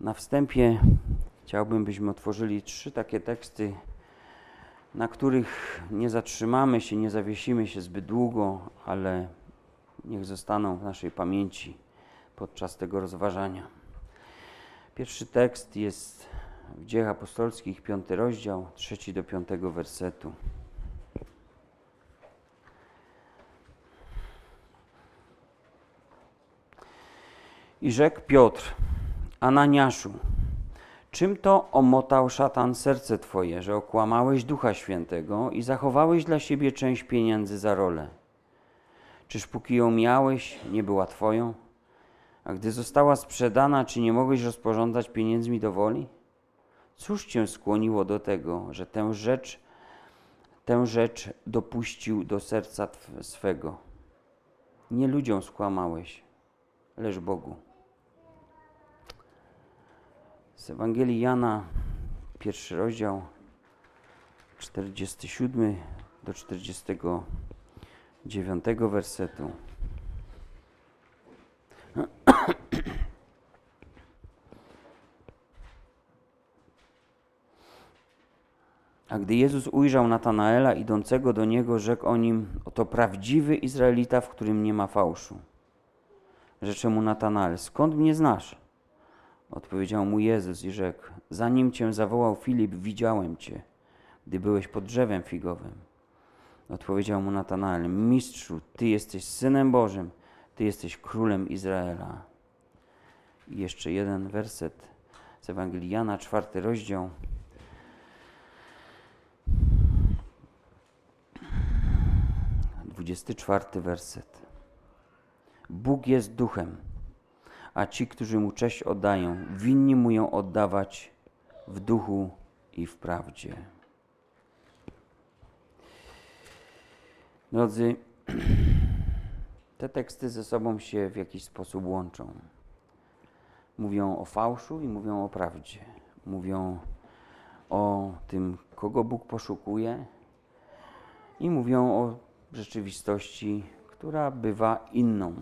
Na wstępie chciałbym, byśmy otworzyli trzy takie teksty, na których nie zatrzymamy się, nie zawiesimy się zbyt długo, ale niech zostaną w naszej pamięci podczas tego rozważania. Pierwszy tekst jest w Dziejach Apostolskich, piąty rozdział, trzeci do piątego wersetu. I rzekł Piotr, Ananiaszu, czym to omotał szatan serce Twoje, że okłamałeś Ducha Świętego i zachowałeś dla siebie część pieniędzy za rolę? Czyż póki ją miałeś, nie była Twoją? A gdy została sprzedana, czy nie mogłeś rozporządzać pieniędzmi do woli? Cóż Cię skłoniło do tego, że tę rzecz, tę rzecz dopuścił do serca swego? Nie ludziom skłamałeś, lecz Bogu. Z Ewangelii Jana, pierwszy rozdział, 47 do 49 wersetu. A gdy Jezus ujrzał Natanaela idącego do niego, rzekł o nim: Oto prawdziwy Izraelita, w którym nie ma fałszu. Rzecze mu Natanael: Skąd mnie znasz? Odpowiedział mu Jezus i rzekł: Zanim cię zawołał Filip, widziałem cię, gdy byłeś pod drzewem figowym. Odpowiedział mu Natanael: Mistrzu, ty jesteś synem Bożym, ty jesteś królem Izraela. I jeszcze jeden werset z Ewangelii Jana, czwarty rozdział. Dwudziesty czwarty werset. Bóg jest duchem a ci, którzy mu cześć oddają, winni mu ją oddawać w duchu i w prawdzie. Drodzy, te teksty ze sobą się w jakiś sposób łączą. Mówią o fałszu i mówią o prawdzie. Mówią o tym, kogo Bóg poszukuje, i mówią o rzeczywistości, która bywa inną.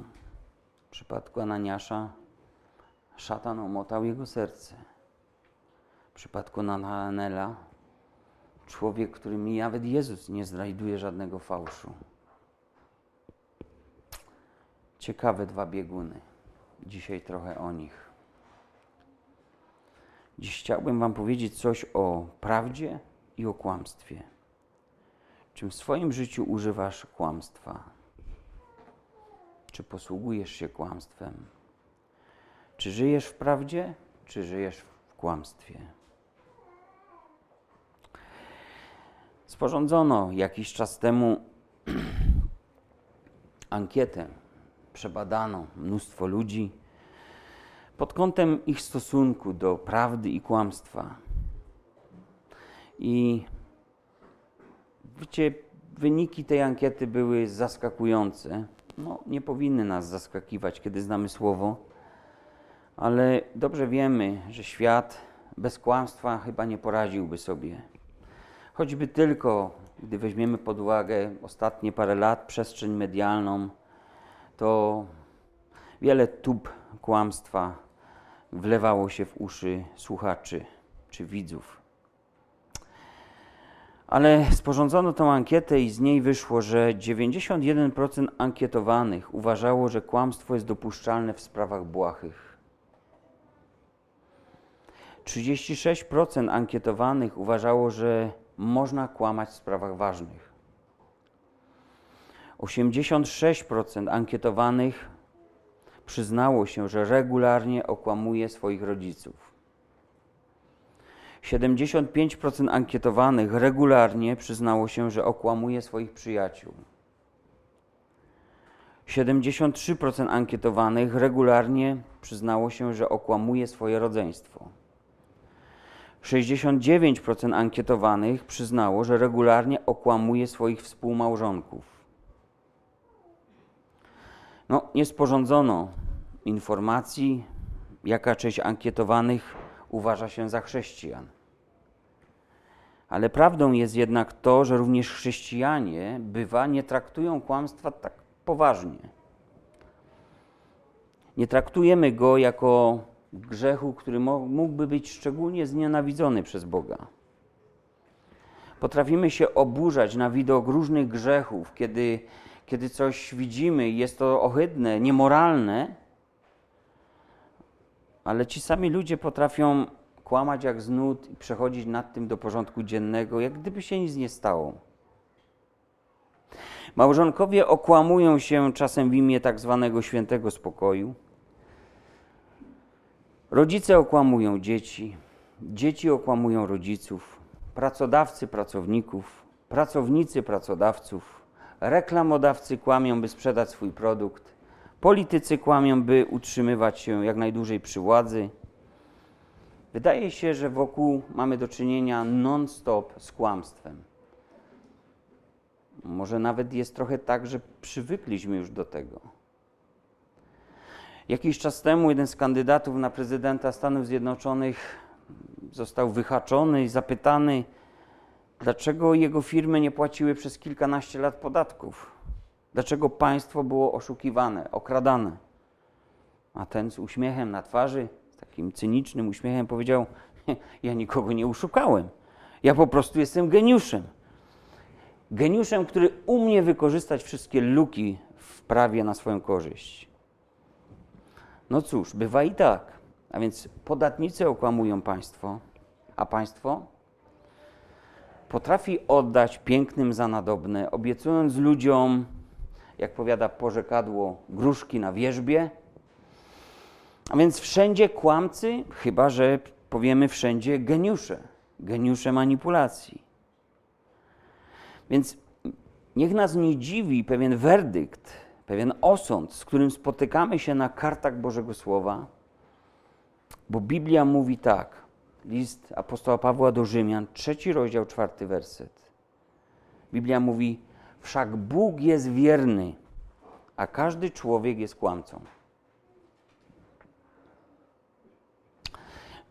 W przypadku Ananiasza szatan omotał jego serce. W przypadku Nanaela człowiek, którym nawet Jezus nie znajduje żadnego fałszu. Ciekawe dwa bieguny. Dzisiaj trochę o nich. Dziś chciałbym Wam powiedzieć coś o prawdzie i o kłamstwie. Czym w swoim życiu używasz kłamstwa? Czy posługujesz się kłamstwem? Czy żyjesz w prawdzie, czy żyjesz w kłamstwie? Sporządzono jakiś czas temu ankietę, przebadano mnóstwo ludzi pod kątem ich stosunku do prawdy i kłamstwa. I wiecie, wyniki tej ankiety były zaskakujące. No, nie powinny nas zaskakiwać, kiedy znamy słowo ale dobrze wiemy, że świat bez kłamstwa chyba nie poradziłby sobie. Choćby tylko, gdy weźmiemy pod uwagę ostatnie parę lat przestrzeń medialną, to wiele tub kłamstwa wlewało się w uszy słuchaczy czy widzów. Ale sporządzono tę ankietę i z niej wyszło, że 91% ankietowanych uważało, że kłamstwo jest dopuszczalne w sprawach błahych. 36% ankietowanych uważało, że można kłamać w sprawach ważnych. 86% ankietowanych przyznało się, że regularnie okłamuje swoich rodziców. 75% ankietowanych regularnie przyznało się, że okłamuje swoich przyjaciół. 73% ankietowanych regularnie przyznało się, że okłamuje swoje rodzeństwo. 69% ankietowanych przyznało, że regularnie okłamuje swoich współmałżonków. No, nie sporządzono informacji, jaka część ankietowanych uważa się za chrześcijan. Ale prawdą jest jednak to, że również chrześcijanie bywa nie traktują kłamstwa tak poważnie. Nie traktujemy go jako grzechu, który mógłby być szczególnie znienawidzony przez Boga. Potrafimy się oburzać na widok różnych grzechów, kiedy, kiedy coś widzimy i jest to ohydne, niemoralne, ale ci sami ludzie potrafią kłamać jak z nut i przechodzić nad tym do porządku dziennego, jak gdyby się nic nie stało. Małżonkowie okłamują się czasem w imię tak zwanego świętego spokoju. Rodzice okłamują dzieci, dzieci okłamują rodziców, pracodawcy pracowników, pracownicy pracodawców, reklamodawcy kłamią, by sprzedać swój produkt, politycy kłamią, by utrzymywać się jak najdłużej przy władzy. Wydaje się, że wokół mamy do czynienia non-stop z kłamstwem. Może nawet jest trochę tak, że przywykliśmy już do tego. Jakiś czas temu jeden z kandydatów na prezydenta Stanów Zjednoczonych został wyhaczony i zapytany, dlaczego jego firmy nie płaciły przez kilkanaście lat podatków. Dlaczego państwo było oszukiwane, okradane? A ten z uśmiechem na twarzy, z takim cynicznym uśmiechem powiedział: Ja nikogo nie uszukałem. Ja po prostu jestem geniuszem. Geniuszem, który umie wykorzystać wszystkie luki w prawie na swoją korzyść. No cóż, bywa i tak. A więc podatnicy okłamują państwo, a państwo potrafi oddać pięknym za nadobne, obiecując ludziom, jak powiada porzekadło, gruszki na wierzbie. A więc wszędzie kłamcy, chyba że powiemy wszędzie geniusze, geniusze manipulacji. Więc niech nas nie dziwi pewien werdykt, pewien osąd, z którym spotykamy się na kartach Bożego Słowa, bo Biblia mówi tak, list apostoła Pawła do Rzymian, trzeci rozdział, czwarty werset. Biblia mówi, wszak Bóg jest wierny, a każdy człowiek jest kłamcą.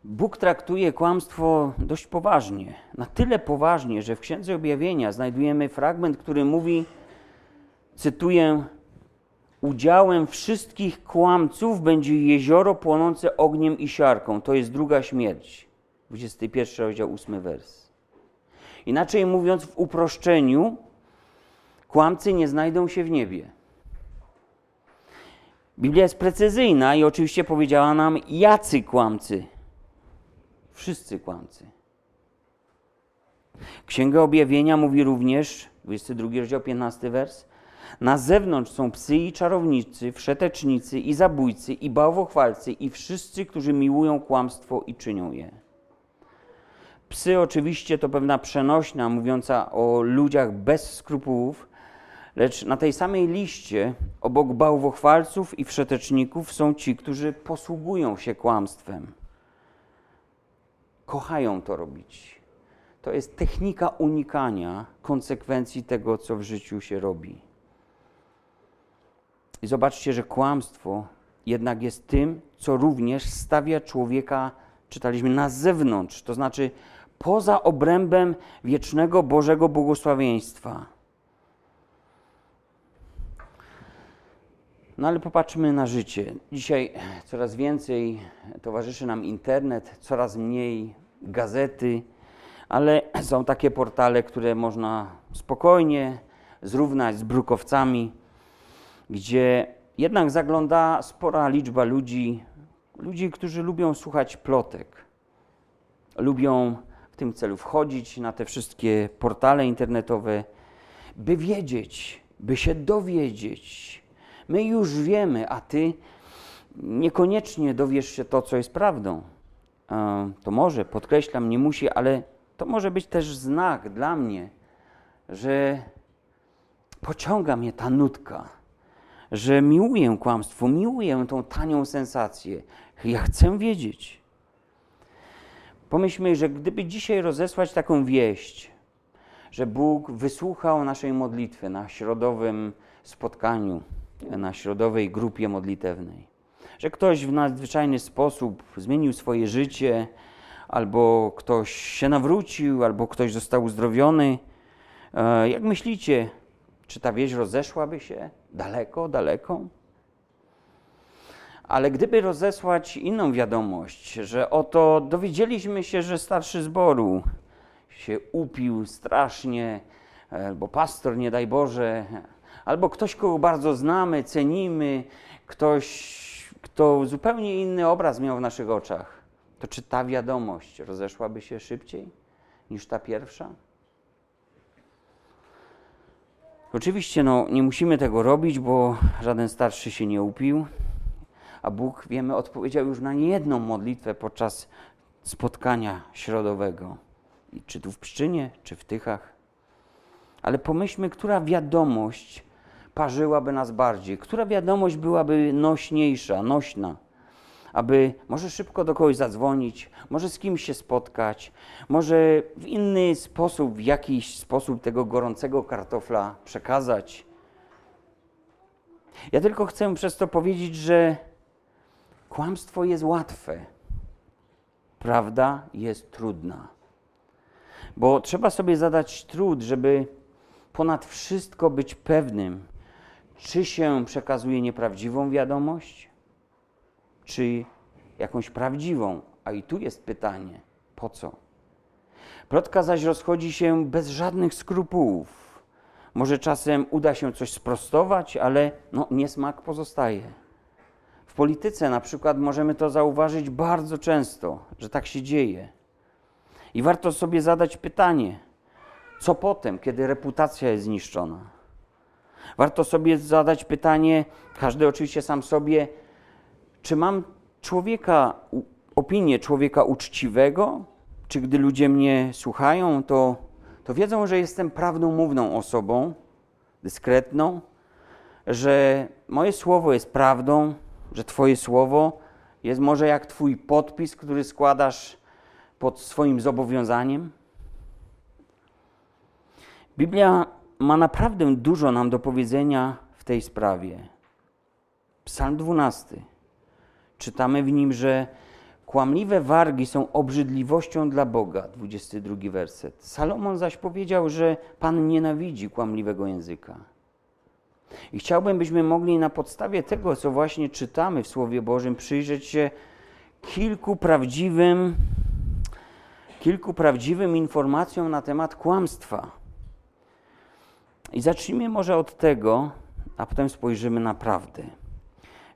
Bóg traktuje kłamstwo dość poważnie. Na tyle poważnie, że w Księdze Objawienia znajdujemy fragment, który mówi, cytuję, udziałem wszystkich kłamców będzie jezioro płonące ogniem i siarką. To jest druga śmierć. 21 rozdział, 8 wers. Inaczej mówiąc, w uproszczeniu, kłamcy nie znajdą się w niebie. Biblia jest precyzyjna i oczywiście powiedziała nam, jacy kłamcy. Wszyscy kłamcy. Księga Objawienia mówi również, 22 rozdział, 15 wers, na zewnątrz są psy i czarownicy, wszetecznicy i zabójcy i bałwochwalcy i wszyscy, którzy miłują kłamstwo i czynią je. Psy oczywiście to pewna przenośna mówiąca o ludziach bez skrupułów, lecz na tej samej liście obok bałwochwalców i wszeteczników są ci, którzy posługują się kłamstwem. Kochają to robić. To jest technika unikania konsekwencji tego, co w życiu się robi. I zobaczcie, że kłamstwo jednak jest tym, co również stawia człowieka, czytaliśmy, na zewnątrz, to znaczy poza obrębem wiecznego Bożego błogosławieństwa. No ale popatrzmy na życie. Dzisiaj coraz więcej towarzyszy nam internet, coraz mniej gazety, ale są takie portale, które można spokojnie zrównać z brukowcami gdzie jednak zagląda spora liczba ludzi, ludzi, którzy lubią słuchać plotek, lubią w tym celu wchodzić na te wszystkie portale internetowe, by wiedzieć, by się dowiedzieć. My już wiemy, a ty niekoniecznie dowiesz się to, co jest prawdą. To może, podkreślam, nie musi, ale to może być też znak dla mnie, że pociąga mnie ta nutka że miłuję kłamstwo, miłuję tą tanią sensację. Ja chcę wiedzieć. Pomyślmy, że gdyby dzisiaj rozesłać taką wieść, że Bóg wysłuchał naszej modlitwy na środowym spotkaniu, na środowej grupie modlitewnej, że ktoś w nadzwyczajny sposób zmienił swoje życie, albo ktoś się nawrócił, albo ktoś został uzdrowiony. E, jak myślicie, czy ta wieść rozeszłaby się daleko, daleko? Ale gdyby rozesłać inną wiadomość, że oto dowiedzieliśmy się, że starszy zboru się upił strasznie, albo pastor, nie daj Boże, albo ktoś, kogo bardzo znamy, cenimy, ktoś, kto zupełnie inny obraz miał w naszych oczach, to czy ta wiadomość rozeszłaby się szybciej niż ta pierwsza? Oczywiście no, nie musimy tego robić, bo żaden starszy się nie upił, a Bóg, wiemy, odpowiedział już na niejedną modlitwę podczas spotkania środowego, czy tu w Pszczynie, czy w Tychach. Ale pomyślmy, która wiadomość parzyłaby nas bardziej, która wiadomość byłaby nośniejsza, nośna aby może szybko do kogoś zadzwonić, może z kimś się spotkać, może w inny sposób, w jakiś sposób tego gorącego kartofla przekazać. Ja tylko chcę przez to powiedzieć, że kłamstwo jest łatwe, prawda jest trudna. Bo trzeba sobie zadać trud, żeby ponad wszystko być pewnym, czy się przekazuje nieprawdziwą wiadomość, czy jakąś prawdziwą. A i tu jest pytanie, po co? Plotka zaś rozchodzi się bez żadnych skrupułów. Może czasem uda się coś sprostować, ale no, niesmak pozostaje. W polityce na przykład możemy to zauważyć bardzo często, że tak się dzieje. I warto sobie zadać pytanie, co potem, kiedy reputacja jest zniszczona? Warto sobie zadać pytanie, każdy oczywiście sam sobie, czy mam człowieka, opinię człowieka uczciwego, czy gdy ludzie mnie słuchają, to, to wiedzą, że jestem prawdomówną osobą, dyskretną, że moje słowo jest prawdą, że Twoje słowo jest może jak Twój podpis, który składasz pod swoim zobowiązaniem. Biblia ma naprawdę dużo nam do powiedzenia w tej sprawie. Psalm 12. Czytamy w nim, że kłamliwe wargi są obrzydliwością dla Boga. 22 werset. Salomon zaś powiedział, że Pan nienawidzi kłamliwego języka. I chciałbym, byśmy mogli na podstawie tego, co właśnie czytamy w Słowie Bożym, przyjrzeć się kilku prawdziwym, kilku prawdziwym informacjom na temat kłamstwa. I zacznijmy może od tego, a potem spojrzymy na prawdę.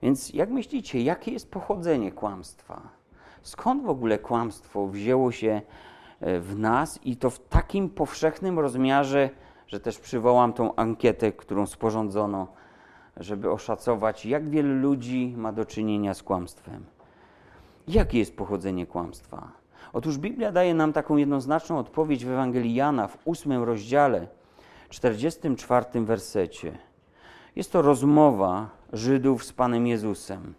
Więc jak myślicie, jakie jest pochodzenie kłamstwa? Skąd w ogóle kłamstwo wzięło się e, w nas i to w takim powszechnym rozmiarze, że też przywołam tą ankietę, którą sporządzono, żeby oszacować, jak wielu ludzi ma do czynienia z kłamstwem. Jakie jest pochodzenie kłamstwa? Otóż Biblia daje nam taką jednoznaczną odpowiedź w Ewangelii Jana w ósmym rozdziale, 44 wersecie. Jest to rozmowa Żydów z Panem Jezusem.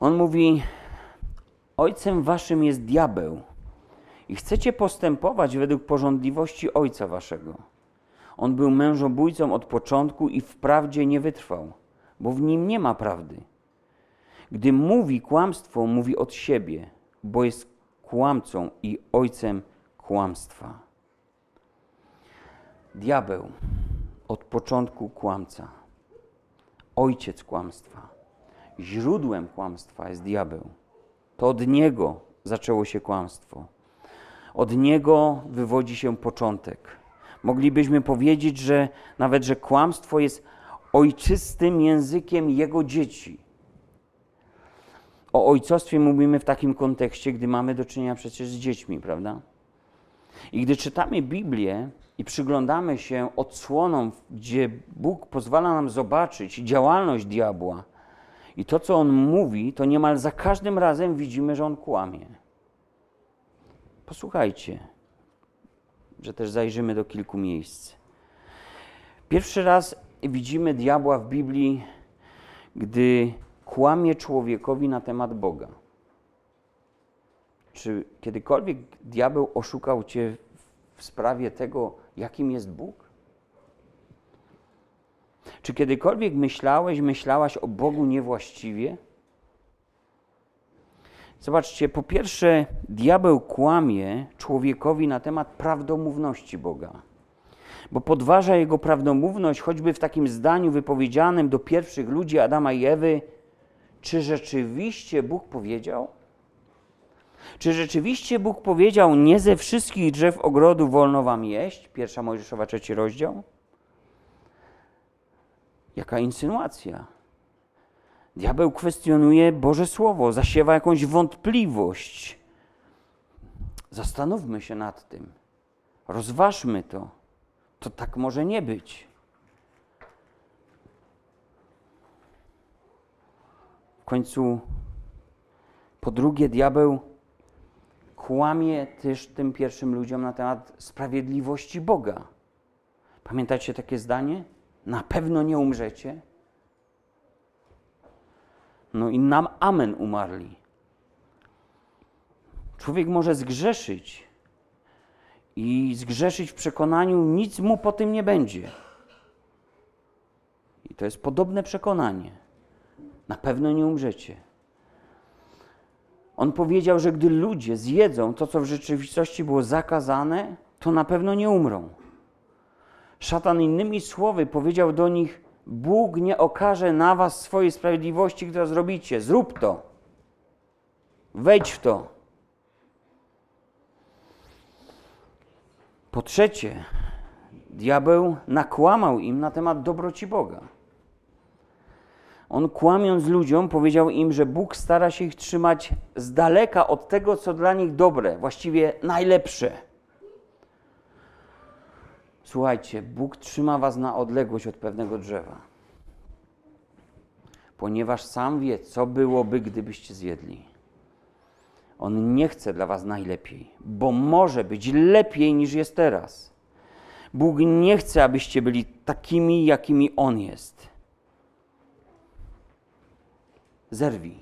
On mówi: Ojcem waszym jest diabeł i chcecie postępować według porządliwości ojca waszego. On był mężobójcą od początku i wprawdzie nie wytrwał, bo w nim nie ma prawdy. Gdy mówi kłamstwo, mówi od siebie, bo jest kłamcą i ojcem kłamstwa. Diabeł od początku kłamca, ojciec kłamstwa, źródłem kłamstwa jest diabeł. To od niego zaczęło się kłamstwo. Od niego wywodzi się początek. Moglibyśmy powiedzieć, że nawet, że kłamstwo jest ojczystym językiem jego dzieci. O ojcostwie mówimy w takim kontekście, gdy mamy do czynienia przecież z dziećmi, prawda? I gdy czytamy Biblię i przyglądamy się odsłonom, gdzie Bóg pozwala nam zobaczyć działalność diabła i to, co on mówi, to niemal za każdym razem widzimy, że on kłamie. Posłuchajcie, że też zajrzymy do kilku miejsc. Pierwszy raz widzimy diabła w Biblii, gdy kłamie człowiekowi na temat Boga. Czy kiedykolwiek diabeł oszukał cię w sprawie tego, jakim jest Bóg? Czy kiedykolwiek myślałeś, myślałaś o Bogu niewłaściwie? Zobaczcie, po pierwsze, diabeł kłamie człowiekowi na temat prawdomówności Boga, bo podważa jego prawdomówność, choćby w takim zdaniu wypowiedzianym do pierwszych ludzi Adama i Ewy: Czy rzeczywiście Bóg powiedział? Czy rzeczywiście Bóg powiedział: Nie ze wszystkich drzew ogrodu wolno wam jeść? Pierwsza Mojżeszowa, trzeci rozdział. Jaka insynuacja? Diabeł kwestionuje Boże Słowo, zasiewa jakąś wątpliwość. Zastanówmy się nad tym. Rozważmy to. To tak może nie być. W końcu, po drugie, diabeł kłamie też tym pierwszym ludziom na temat sprawiedliwości Boga. Pamiętacie takie zdanie? Na pewno nie umrzecie. No i nam amen umarli. Człowiek może zgrzeszyć i zgrzeszyć w przekonaniu, nic mu po tym nie będzie. I to jest podobne przekonanie. Na pewno nie umrzecie. On powiedział, że gdy ludzie zjedzą to, co w rzeczywistości było zakazane, to na pewno nie umrą. Szatan innymi słowy powiedział do nich: Bóg nie okaże na was swojej sprawiedliwości, którą zrobicie. Zrób to. Wejdź w to. Po trzecie, diabeł nakłamał im na temat dobroci Boga. On kłamiąc ludziom powiedział im, że Bóg stara się ich trzymać z daleka od tego, co dla nich dobre, właściwie najlepsze. Słuchajcie, Bóg trzyma was na odległość od pewnego drzewa, ponieważ sam wie, co byłoby, gdybyście zjedli. On nie chce dla was najlepiej, bo może być lepiej niż jest teraz. Bóg nie chce, abyście byli takimi, jakimi On jest. Zerwij,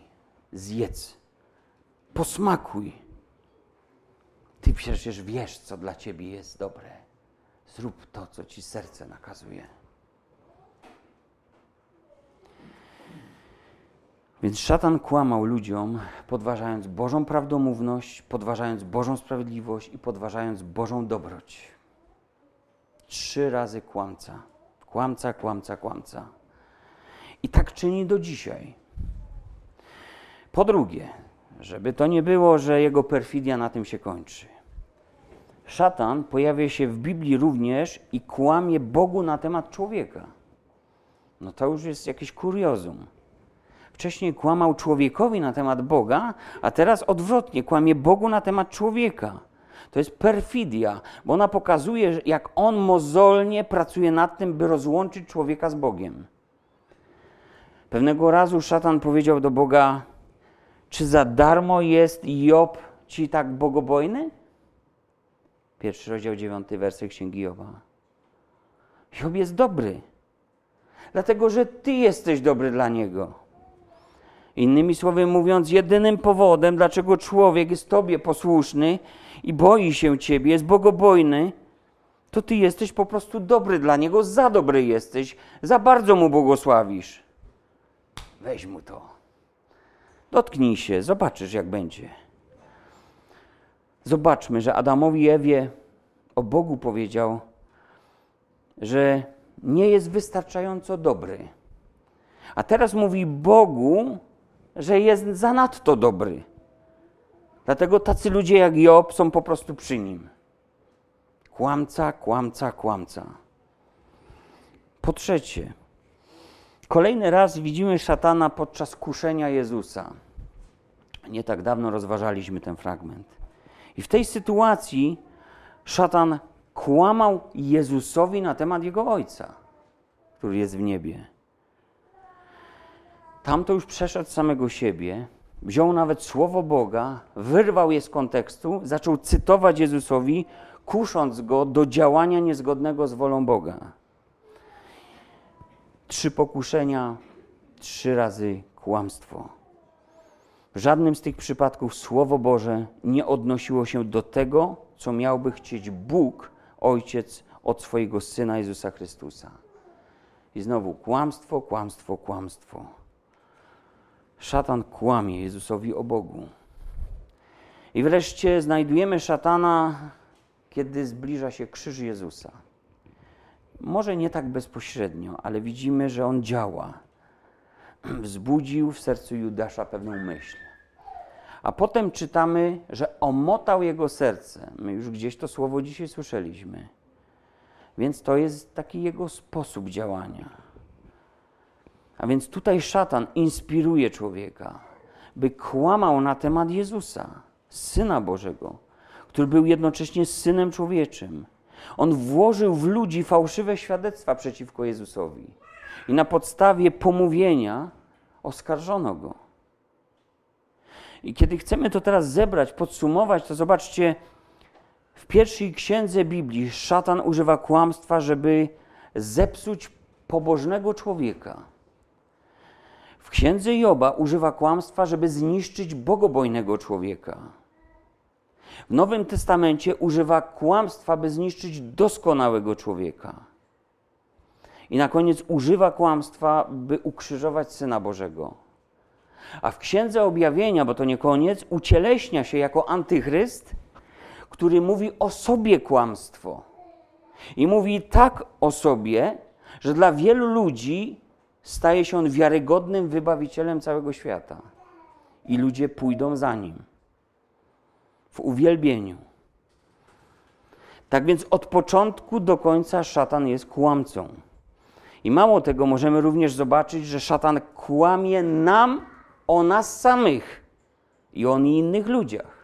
zjedz, posmakuj. Ty przecież wiesz, co dla ciebie jest dobre. Zrób to, co ci serce nakazuje. Więc szatan kłamał ludziom, podważając Bożą prawdomówność, podważając Bożą sprawiedliwość i podważając Bożą dobroć. Trzy razy kłamca. Kłamca, kłamca, kłamca. I tak czyni do dzisiaj. Po drugie, żeby to nie było, że jego perfidia na tym się kończy. Szatan pojawia się w Biblii również i kłamie Bogu na temat człowieka. No to już jest jakieś kuriozum. Wcześniej kłamał człowiekowi na temat Boga, a teraz odwrotnie, kłamie Bogu na temat człowieka. To jest perfidia, bo ona pokazuje, jak on mozolnie pracuje nad tym, by rozłączyć człowieka z Bogiem. Pewnego razu szatan powiedział do Boga: Czy za darmo jest Job ci tak bogobojny? Pierwszy rozdział, dziewiąty werset Księgi Joba. Job jest dobry, dlatego że Ty jesteś dobry dla niego. Innymi słowy mówiąc, jedynym powodem, dlaczego człowiek jest Tobie posłuszny i boi się Ciebie, jest bogobojny, to Ty jesteś po prostu dobry dla niego, za dobry jesteś, za bardzo mu błogosławisz. Weź mu to. Dotknij się, zobaczysz, jak będzie. Zobaczmy, że Adamowi Ewie o Bogu powiedział, że nie jest wystarczająco dobry. A teraz mówi Bogu, że jest zanadto dobry. Dlatego tacy ludzie jak Job są po prostu przy nim. Kłamca, kłamca, kłamca. Po trzecie, kolejny raz widzimy szatana podczas kuszenia Jezusa. Nie tak dawno rozważaliśmy ten fragment. I w tej sytuacji szatan kłamał Jezusowi na temat jego ojca, który jest w niebie. Tam to już przeszedł samego siebie, wziął nawet słowo Boga, wyrwał je z kontekstu, zaczął cytować Jezusowi, kusząc go do działania niezgodnego z wolą Boga. Trzy pokuszenia, trzy razy kłamstwo. W żadnym z tych przypadków Słowo Boże nie odnosiło się do tego, co miałby chcieć Bóg, Ojciec, od swojego Syna Jezusa Chrystusa. I znowu kłamstwo, kłamstwo, kłamstwo. Szatan kłamie Jezusowi o Bogu. I wreszcie znajdujemy szatana, kiedy zbliża się krzyż Jezusa. Może nie tak bezpośrednio, ale widzimy, że on działa. Wzbudził w sercu Judasza pewną myśl. A potem czytamy, że omotał jego serce. My już gdzieś to słowo dzisiaj słyszeliśmy. Więc to jest taki jego sposób działania. A więc tutaj szatan inspiruje człowieka, by kłamał na temat Jezusa, Syna Bożego, który był jednocześnie Synem Człowieczym. On włożył w ludzi fałszywe świadectwa przeciwko Jezusowi. I na podstawie pomówienia oskarżono go. I kiedy chcemy to teraz zebrać, podsumować, to zobaczcie, w pierwszej księdze Biblii szatan używa kłamstwa, żeby zepsuć pobożnego człowieka. W księdze Joba używa kłamstwa, żeby zniszczyć bogobojnego człowieka. W Nowym Testamencie używa kłamstwa, by zniszczyć doskonałego człowieka. I na koniec używa kłamstwa, by ukrzyżować Syna Bożego. A w Księdze Objawienia, bo to nie koniec, ucieleśnia się jako antychryst, który mówi o sobie kłamstwo. I mówi tak o sobie, że dla wielu ludzi staje się on wiarygodnym wybawicielem całego świata. I ludzie pójdą za nim w uwielbieniu. Tak więc od początku do końca szatan jest kłamcą. I mało tego, możemy również zobaczyć, że szatan kłamie nam o nas samych i o innych ludziach.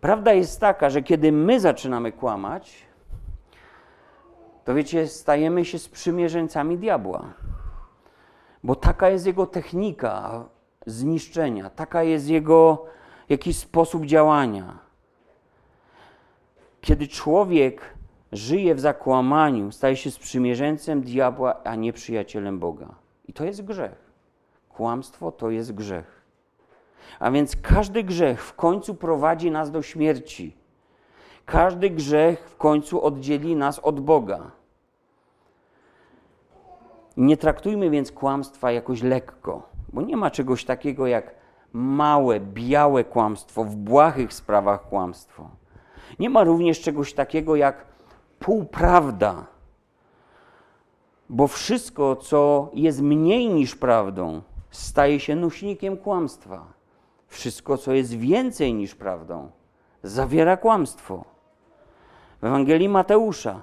Prawda jest taka, że kiedy my zaczynamy kłamać, to wiecie, stajemy się sprzymierzeńcami diabła. Bo taka jest jego technika zniszczenia, taka jest jego jakiś sposób działania. Kiedy człowiek żyje w zakłamaniu, staje się sprzymierzeńcem diabła, a nie przyjacielem Boga. I to jest grzech. Kłamstwo to jest grzech. A więc każdy grzech w końcu prowadzi nas do śmierci. Każdy grzech w końcu oddzieli nas od Boga. Nie traktujmy więc kłamstwa jakoś lekko, bo nie ma czegoś takiego jak małe, białe kłamstwo, w błahych sprawach kłamstwo. Nie ma również czegoś takiego jak półprawda, bo wszystko, co jest mniej niż prawdą, staje się nośnikiem kłamstwa. Wszystko, co jest więcej niż prawdą, zawiera kłamstwo. W Ewangelii Mateusza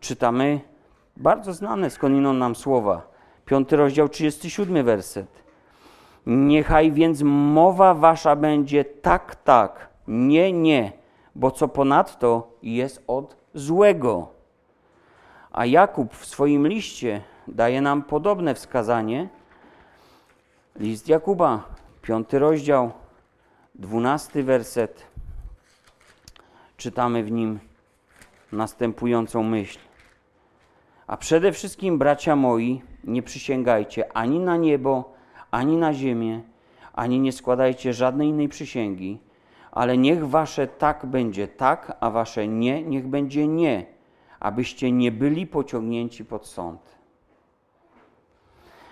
czytamy bardzo znane skądinąd nam słowa. Piąty rozdział, 37 werset. Niechaj więc mowa wasza będzie tak, tak, nie, nie, bo co ponadto jest od złego. A Jakub w swoim liście daje nam podobne wskazanie. List Jakuba, piąty rozdział, dwunasty werset. Czytamy w nim następującą myśl. A przede wszystkim, bracia moi, nie przysięgajcie ani na niebo, ani na ziemię, ani nie składajcie żadnej innej przysięgi, ale niech wasze tak będzie tak, a wasze nie, niech będzie nie, abyście nie byli pociągnięci pod sąd.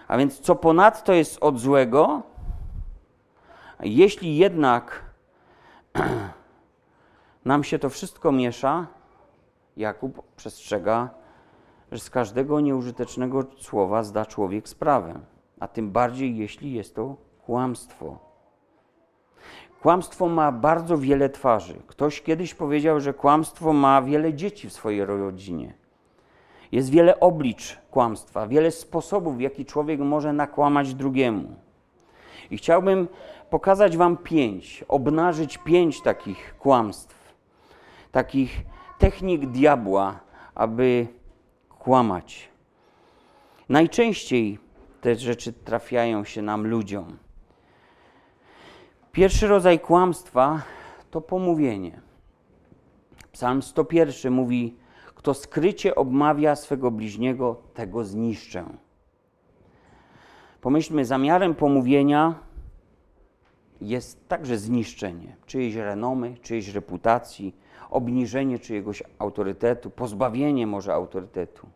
A więc co ponadto jest od złego, jeśli jednak nam się to wszystko miesza, Jakub przestrzega, że z każdego nieużytecznego słowa zda człowiek sprawę a tym bardziej jeśli jest to kłamstwo. Kłamstwo ma bardzo wiele twarzy. Ktoś kiedyś powiedział, że kłamstwo ma wiele dzieci w swojej rodzinie. Jest wiele oblicz kłamstwa, wiele sposobów, w jaki człowiek może nakłamać drugiemu. I chciałbym pokazać Wam pięć, obnażyć pięć takich kłamstw, takich technik diabła, aby kłamać. Najczęściej te rzeczy trafiają się nam ludziom. Pierwszy rodzaj kłamstwa to pomówienie. Psalm 101 mówi: Kto skrycie obmawia swego bliźniego, tego zniszczę. Pomyślmy, zamiarem pomówienia jest także zniszczenie czyjejś renomy, czyjejś reputacji, obniżenie czyjegoś autorytetu, pozbawienie może autorytetu.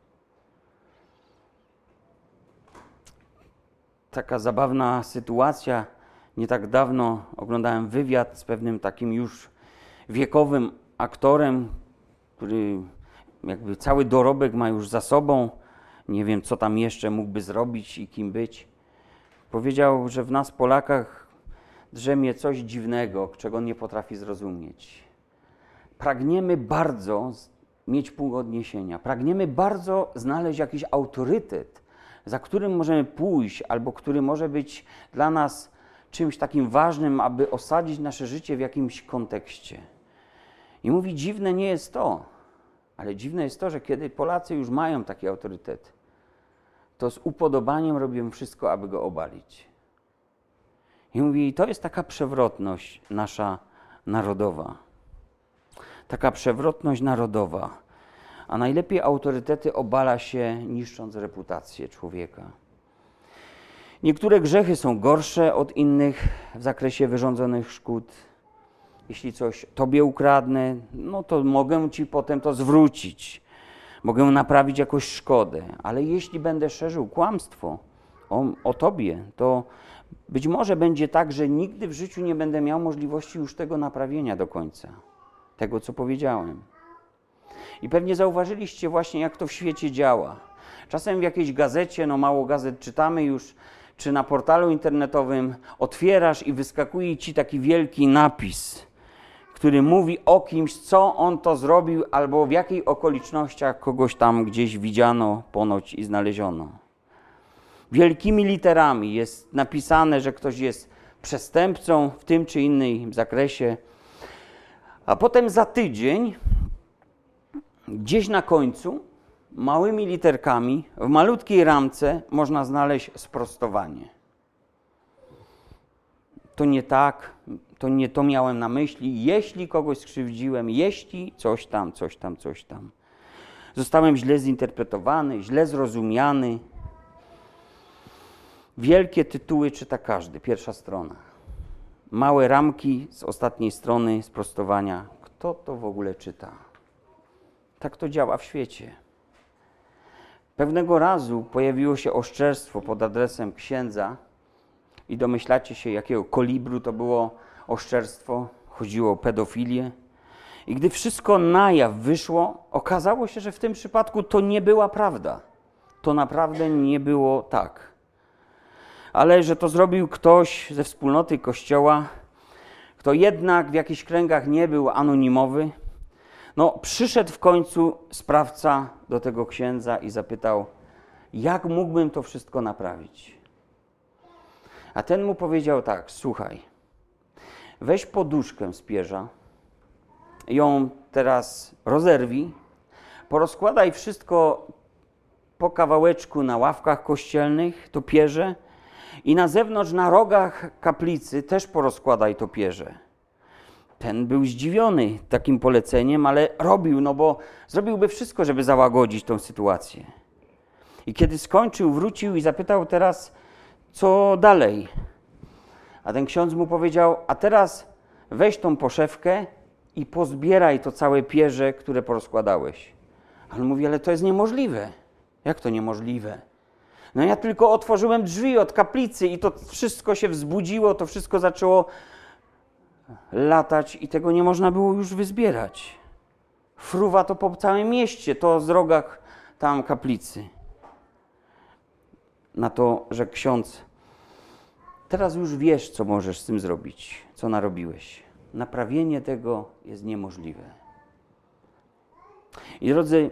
Taka zabawna sytuacja. Nie tak dawno oglądałem wywiad z pewnym takim już wiekowym aktorem, który jakby cały dorobek ma już za sobą. Nie wiem, co tam jeszcze mógłby zrobić i kim być. Powiedział, że w nas, Polakach, drzemie coś dziwnego, czego nie potrafi zrozumieć. Pragniemy bardzo mieć punkt odniesienia, pragniemy bardzo znaleźć jakiś autorytet, za którym możemy pójść, albo który może być dla nas czymś takim ważnym, aby osadzić nasze życie w jakimś kontekście. I mówi, dziwne nie jest to, ale dziwne jest to, że kiedy Polacy już mają taki autorytet, to z upodobaniem robią wszystko, aby go obalić. I mówi, to jest taka przewrotność nasza narodowa. Taka przewrotność narodowa. A najlepiej autorytety obala się, niszcząc reputację człowieka. Niektóre grzechy są gorsze od innych w zakresie wyrządzonych szkód. Jeśli coś tobie ukradnę, no to mogę ci potem to zwrócić. Mogę naprawić jakąś szkodę, ale jeśli będę szerzył kłamstwo o, o tobie, to być może będzie tak, że nigdy w życiu nie będę miał możliwości już tego naprawienia do końca, tego co powiedziałem. I pewnie zauważyliście właśnie, jak to w świecie działa. Czasem w jakiejś gazecie, no mało gazet czytamy już, czy na portalu internetowym otwierasz i wyskakuje ci taki wielki napis, który mówi o kimś, co on to zrobił, albo w jakich okolicznościach kogoś tam gdzieś widziano, ponoć i znaleziono. Wielkimi literami jest napisane, że ktoś jest przestępcą w tym czy innym zakresie, a potem za tydzień, gdzieś na końcu, małymi literkami, w malutkiej ramce można znaleźć sprostowanie. To nie tak, to nie to miałem na myśli. Jeśli kogoś skrzywdziłem, jeśli coś tam, coś tam, coś tam. Zostałem źle zinterpretowany, źle zrozumiany. Wielkie tytuły czyta każdy, pierwsza strona. Małe ramki z ostatniej strony sprostowania. Kto to w ogóle czyta? Tak to działa w świecie. Pewnego razu pojawiło się oszczerstwo pod adresem księdza i domyślacie się, jakiego kolibru to było oszczerstwo. Chodziło o pedofilię. I gdy wszystko na jaw wyszło, okazało się, że w tym przypadku to nie była prawda. To naprawdę nie było tak. Ale że to zrobił ktoś ze wspólnoty kościoła, kto jednak w jakichś kręgach nie był anonimowy, no, przyszedł w końcu sprawca do tego księdza i zapytał, jak mógłbym to wszystko naprawić. A ten mu powiedział tak: Słuchaj, weź poduszkę z pierza, ją teraz rozerwij, porozkładaj wszystko po kawałeczku na ławkach kościelnych, to pierze, i na zewnątrz, na rogach kaplicy też porozkładaj to pierze. Ten był zdziwiony takim poleceniem, ale robił, no bo zrobiłby wszystko, żeby załagodzić tą sytuację. I kiedy skończył, wrócił i zapytał teraz, co dalej. A ten ksiądz mu powiedział: A teraz weź tą poszewkę i pozbieraj to całe pierze, które porozkładałeś. Ale mówi: Ale to jest niemożliwe. Jak to niemożliwe? No ja tylko otworzyłem drzwi od kaplicy i to wszystko się wzbudziło, to wszystko zaczęło latać i tego nie można było już wyzbierać. Fruwa to po całym mieście, to z rogach tam kaplicy. Na to, że ksiądz, teraz już wiesz, co możesz z tym zrobić, co narobiłeś. Naprawienie tego jest niemożliwe. I drodzy,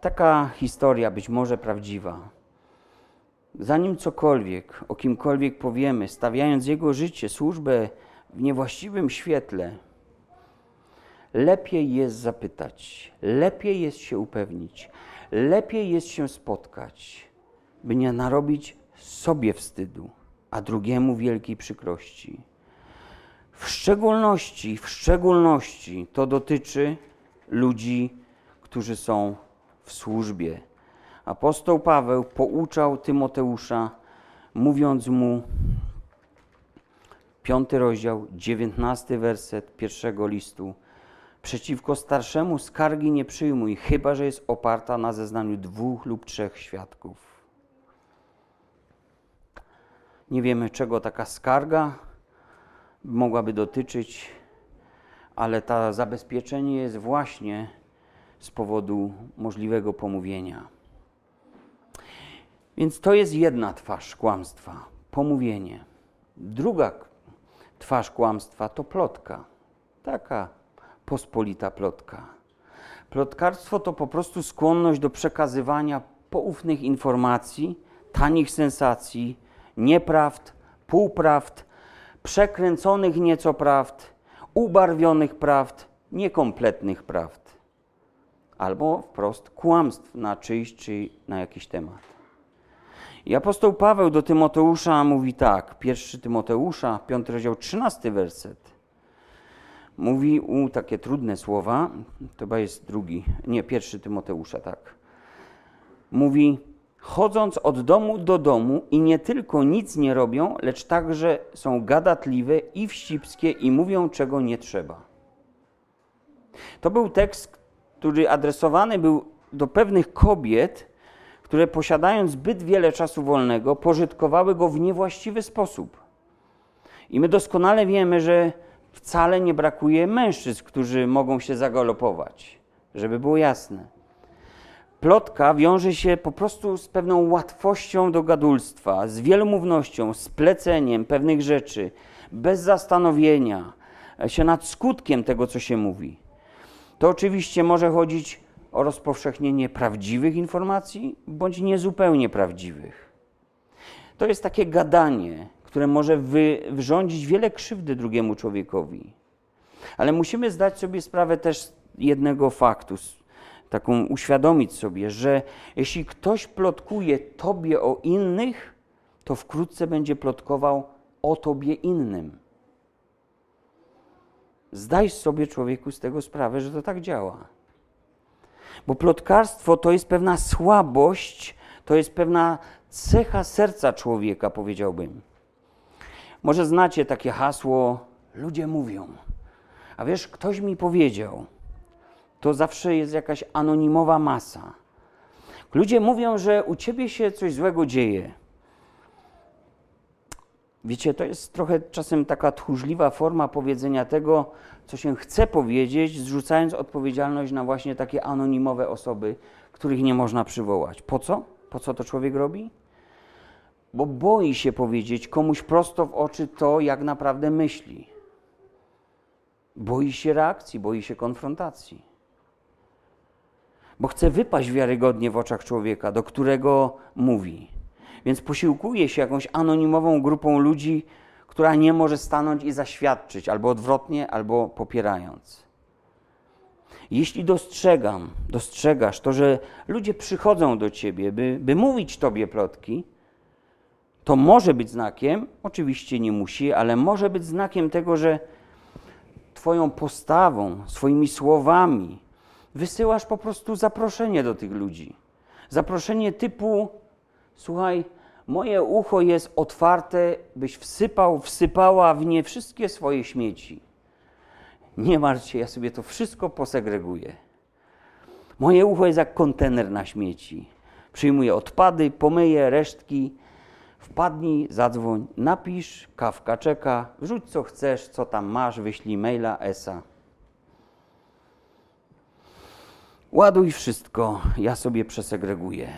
taka historia, być może prawdziwa, zanim cokolwiek, o kimkolwiek powiemy, stawiając jego życie, służbę w niewłaściwym świetle, lepiej jest zapytać, lepiej jest się upewnić, lepiej jest się spotkać, by nie narobić sobie wstydu, a drugiemu wielkiej przykrości. W szczególności, w szczególności to dotyczy ludzi, którzy są w służbie. Apostoł Paweł pouczał Tymoteusza, mówiąc mu, piąty rozdział, dziewiętnasty werset pierwszego listu. Przeciwko starszemu skargi nie przyjmuj, chyba że jest oparta na zeznaniu dwóch lub trzech świadków. Nie wiemy, czego taka skarga mogłaby dotyczyć, ale to zabezpieczenie jest właśnie z powodu możliwego pomówienia. Więc to jest jedna twarz kłamstwa pomówienie. Druga twarz kłamstwa to plotka. Taka pospolita plotka. Plotkarstwo to po prostu skłonność do przekazywania poufnych informacji, tanich sensacji, nieprawd, półprawd, przekręconych nieco prawd, ubarwionych prawd, niekompletnych prawd, albo wprost kłamstw na czyjś czy na jakiś temat. I apostoł Paweł do Tymoteusza mówi tak, pierwszy Tymoteusza, piąty rozdział, trzynasty werset. Mówi u takie trudne słowa, to chyba jest drugi, nie, pierwszy Tymoteusza, tak. Mówi, chodząc od domu do domu i nie tylko nic nie robią, lecz także są gadatliwe i wścibskie i mówią, czego nie trzeba. To był tekst, który adresowany był do pewnych kobiet, które posiadając zbyt wiele czasu wolnego, pożytkowały go w niewłaściwy sposób. I my doskonale wiemy, że wcale nie brakuje mężczyzn, którzy mogą się zagalopować, żeby było jasne. Plotka wiąże się po prostu z pewną łatwością do gadulstwa, z wielomównością, z pleceniem pewnych rzeczy, bez zastanowienia się nad skutkiem tego, co się mówi. To oczywiście może chodzić o rozpowszechnienie prawdziwych informacji bądź niezupełnie prawdziwych. To jest takie gadanie, które może wy, wyrządzić wiele krzywdy drugiemu człowiekowi. Ale musimy zdać sobie sprawę też jednego faktu, taką uświadomić sobie, że jeśli ktoś plotkuje tobie o innych, to wkrótce będzie plotkował o tobie innym. Zdaj sobie człowieku z tego sprawę, że to tak działa. Bo plotkarstwo to jest pewna słabość, to jest pewna cecha serca człowieka, powiedziałbym. Może znacie takie hasło: ludzie mówią. A wiesz, ktoś mi powiedział, to zawsze jest jakaś anonimowa masa. Ludzie mówią, że u ciebie się coś złego dzieje. Wiecie, to jest trochę czasem taka tchórzliwa forma powiedzenia tego, co się chce powiedzieć, zrzucając odpowiedzialność na właśnie takie anonimowe osoby, których nie można przywołać. Po co? Po co to człowiek robi? Bo boi się powiedzieć komuś prosto w oczy to, jak naprawdę myśli. Boi się reakcji, boi się konfrontacji. Bo chce wypaść wiarygodnie w oczach człowieka, do którego mówi. Więc posiłkuje się jakąś anonimową grupą ludzi, która nie może stanąć i zaświadczyć, albo odwrotnie, albo popierając. Jeśli dostrzegam, dostrzegasz to, że ludzie przychodzą do ciebie, by, by mówić tobie plotki, to może być znakiem, oczywiście nie musi, ale może być znakiem tego, że Twoją postawą, swoimi słowami wysyłasz po prostu zaproszenie do tych ludzi. Zaproszenie typu: Słuchaj, moje ucho jest otwarte, byś wsypał, wsypała w nie wszystkie swoje śmieci. Nie martw się, ja sobie to wszystko posegreguję. Moje ucho jest jak kontener na śmieci. Przyjmuję odpady, pomyję resztki. Wpadnij, zadzwoń, napisz, kawka czeka, wrzuć co chcesz, co tam masz, wyślij maila, esa. Ładuj wszystko, ja sobie przesegreguję.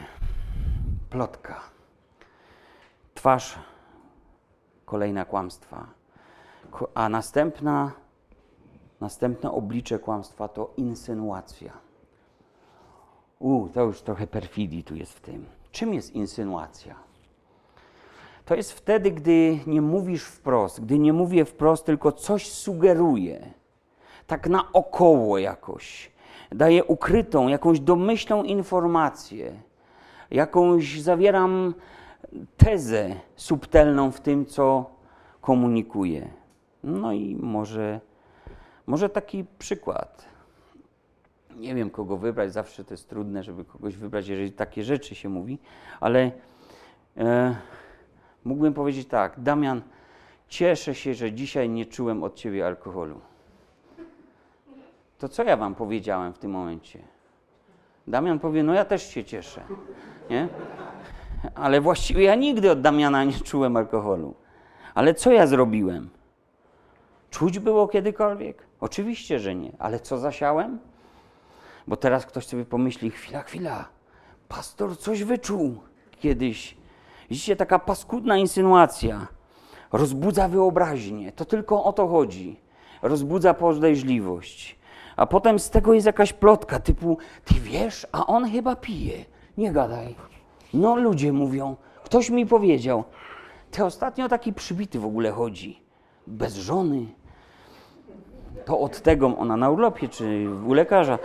Plotka twarz, kolejna kłamstwa. A następna, następne oblicze kłamstwa to insynuacja. U, to już trochę perfidii tu jest w tym. Czym jest insynuacja? To jest wtedy, gdy nie mówisz wprost, gdy nie mówię wprost, tylko coś sugeruję. Tak naokoło jakoś. Daję ukrytą, jakąś domyślną informację. Jakąś zawieram tezę subtelną w tym, co komunikuje. No i może, może taki przykład. Nie wiem, kogo wybrać, zawsze to jest trudne, żeby kogoś wybrać, jeżeli takie rzeczy się mówi, ale e, mógłbym powiedzieć tak, Damian, cieszę się, że dzisiaj nie czułem od ciebie alkoholu. To co ja wam powiedziałem w tym momencie? Damian powie, no ja też się cieszę. Nie? Ale właściwie ja nigdy od Damiana nie czułem alkoholu. Ale co ja zrobiłem? Czuć było kiedykolwiek? Oczywiście, że nie. Ale co zasiałem? Bo teraz ktoś sobie pomyśli, chwila, chwila, pastor coś wyczuł kiedyś. Widzicie, taka paskudna insynuacja rozbudza wyobraźnię. To tylko o to chodzi. Rozbudza podejrzliwość. A potem z tego jest jakaś plotka typu, ty wiesz, a on chyba pije. Nie gadaj. No ludzie mówią, ktoś mi powiedział. Ty ostatnio taki przybity w ogóle chodzi. Bez żony. To od tego ona na urlopie czy u lekarza.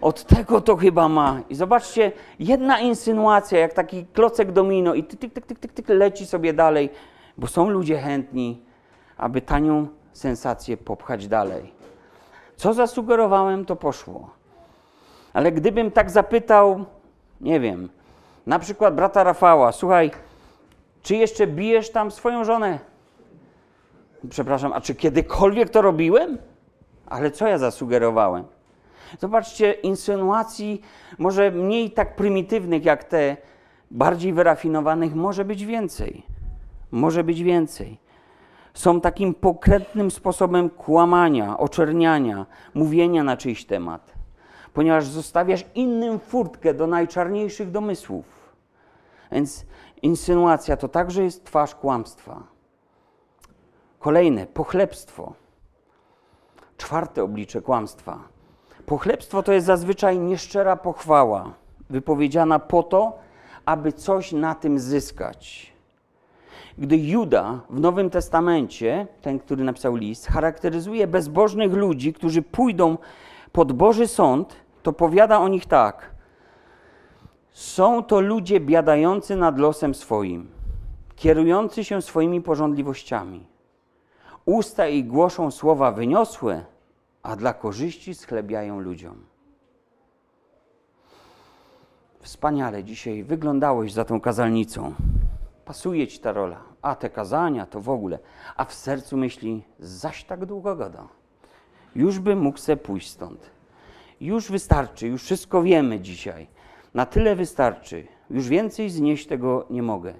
Od tego to chyba ma. I zobaczcie, jedna insynuacja, jak taki klocek domino i tyk, tyk, tyk, tyk, tyk, leci sobie dalej, bo są ludzie chętni, aby tanią sensację popchać dalej. Co zasugerowałem, to poszło. Ale gdybym tak zapytał, nie wiem, na przykład brata Rafała, słuchaj, czy jeszcze bijesz tam swoją żonę? Przepraszam, a czy kiedykolwiek to robiłem? Ale co ja zasugerowałem? Zobaczcie, insynuacji może mniej tak prymitywnych jak te, bardziej wyrafinowanych, może być więcej. Może być więcej. Są takim pokrętnym sposobem kłamania, oczerniania, mówienia na czyjś temat, ponieważ zostawiasz innym furtkę do najczarniejszych domysłów. Więc insynuacja to także jest twarz kłamstwa. Kolejne, pochlebstwo. Czwarte oblicze kłamstwa Pochlebstwo to jest zazwyczaj nieszczera pochwała, wypowiedziana po to, aby coś na tym zyskać. Gdy Juda w Nowym Testamencie, ten, który napisał list, charakteryzuje bezbożnych ludzi, którzy pójdą pod Boży Sąd, to powiada o nich tak. Są to ludzie biadający nad losem swoim, kierujący się swoimi porządliwościami. Usta ich głoszą słowa wyniosłe, a dla korzyści schlebiają ludziom. Wspaniale dzisiaj wyglądałeś za tą kazalnicą. Pasuje ci ta rola. A te kazania to w ogóle. A w sercu myśli, zaś tak długo gada. Już by mógł se pójść stąd. Już wystarczy, już wszystko wiemy dzisiaj. Na tyle wystarczy. Już więcej znieść tego nie mogę.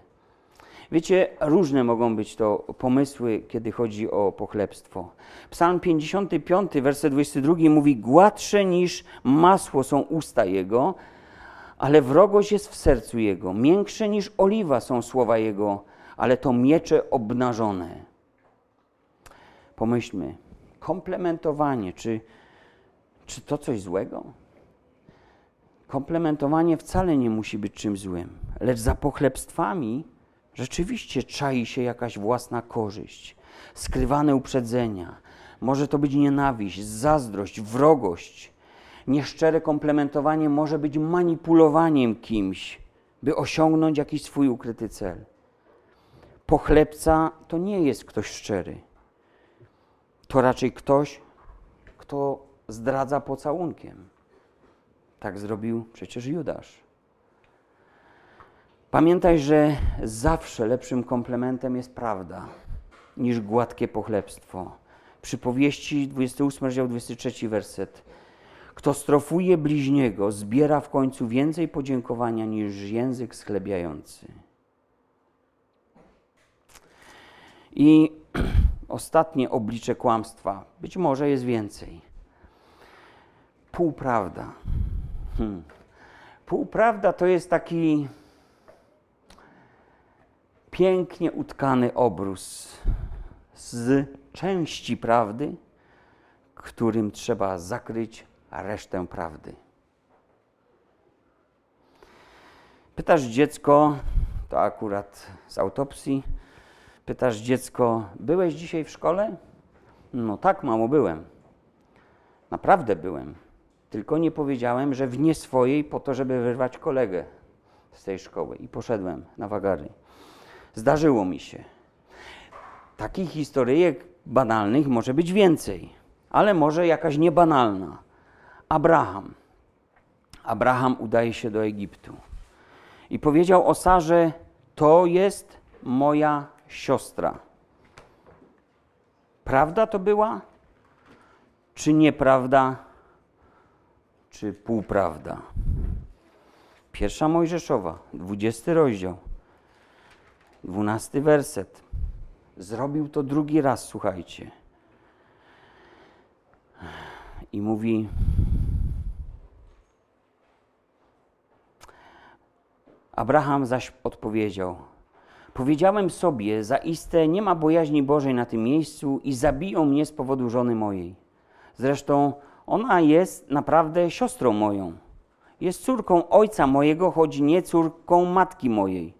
Wiecie, różne mogą być to pomysły, kiedy chodzi o pochlebstwo. Psalm 55, werset 22 mówi: Gładsze niż masło są usta jego, ale wrogość jest w sercu jego. Miększe niż oliwa są słowa jego, ale to miecze obnażone. Pomyślmy, komplementowanie, czy, czy to coś złego? Komplementowanie wcale nie musi być czymś złym, lecz za pochlebstwami Rzeczywiście czai się jakaś własna korzyść, skrywane uprzedzenia. Może to być nienawiść, zazdrość, wrogość. Nieszczere komplementowanie może być manipulowaniem kimś, by osiągnąć jakiś swój ukryty cel. Pochlebca to nie jest ktoś szczery. To raczej ktoś, kto zdradza pocałunkiem. Tak zrobił przecież Judasz. Pamiętaj, że zawsze lepszym komplementem jest prawda niż gładkie pochlebstwo. Przypowieści 28 rozdział 23 werset. Kto strofuje bliźniego, zbiera w końcu więcej podziękowania niż język schlebiający. I ostatnie oblicze kłamstwa, być może jest więcej. Półprawda. Hmm. Półprawda to jest taki pięknie utkany obrus z części prawdy, którym trzeba zakryć resztę prawdy. Pytasz dziecko, to akurat z autopsji, pytasz dziecko, byłeś dzisiaj w szkole? No tak, mamo, byłem. Naprawdę byłem. Tylko nie powiedziałem, że w nie swojej po to, żeby wyrwać kolegę z tej szkoły. I poszedłem na wagary. Zdarzyło mi się. Takich historyjek banalnych może być więcej, ale może jakaś niebanalna. Abraham. Abraham udaje się do Egiptu i powiedział o Sarze: To jest moja siostra. Prawda to była? Czy nieprawda? Czy półprawda? Pierwsza Mojżeszowa, 20 rozdział. Dwunasty werset. Zrobił to drugi raz, słuchajcie. I mówi: Abraham zaś odpowiedział: Powiedziałem sobie, zaiste nie ma bojaźni Bożej na tym miejscu i zabiją mnie z powodu żony mojej. Zresztą ona jest naprawdę siostrą moją. Jest córką ojca mojego, choć nie córką matki mojej.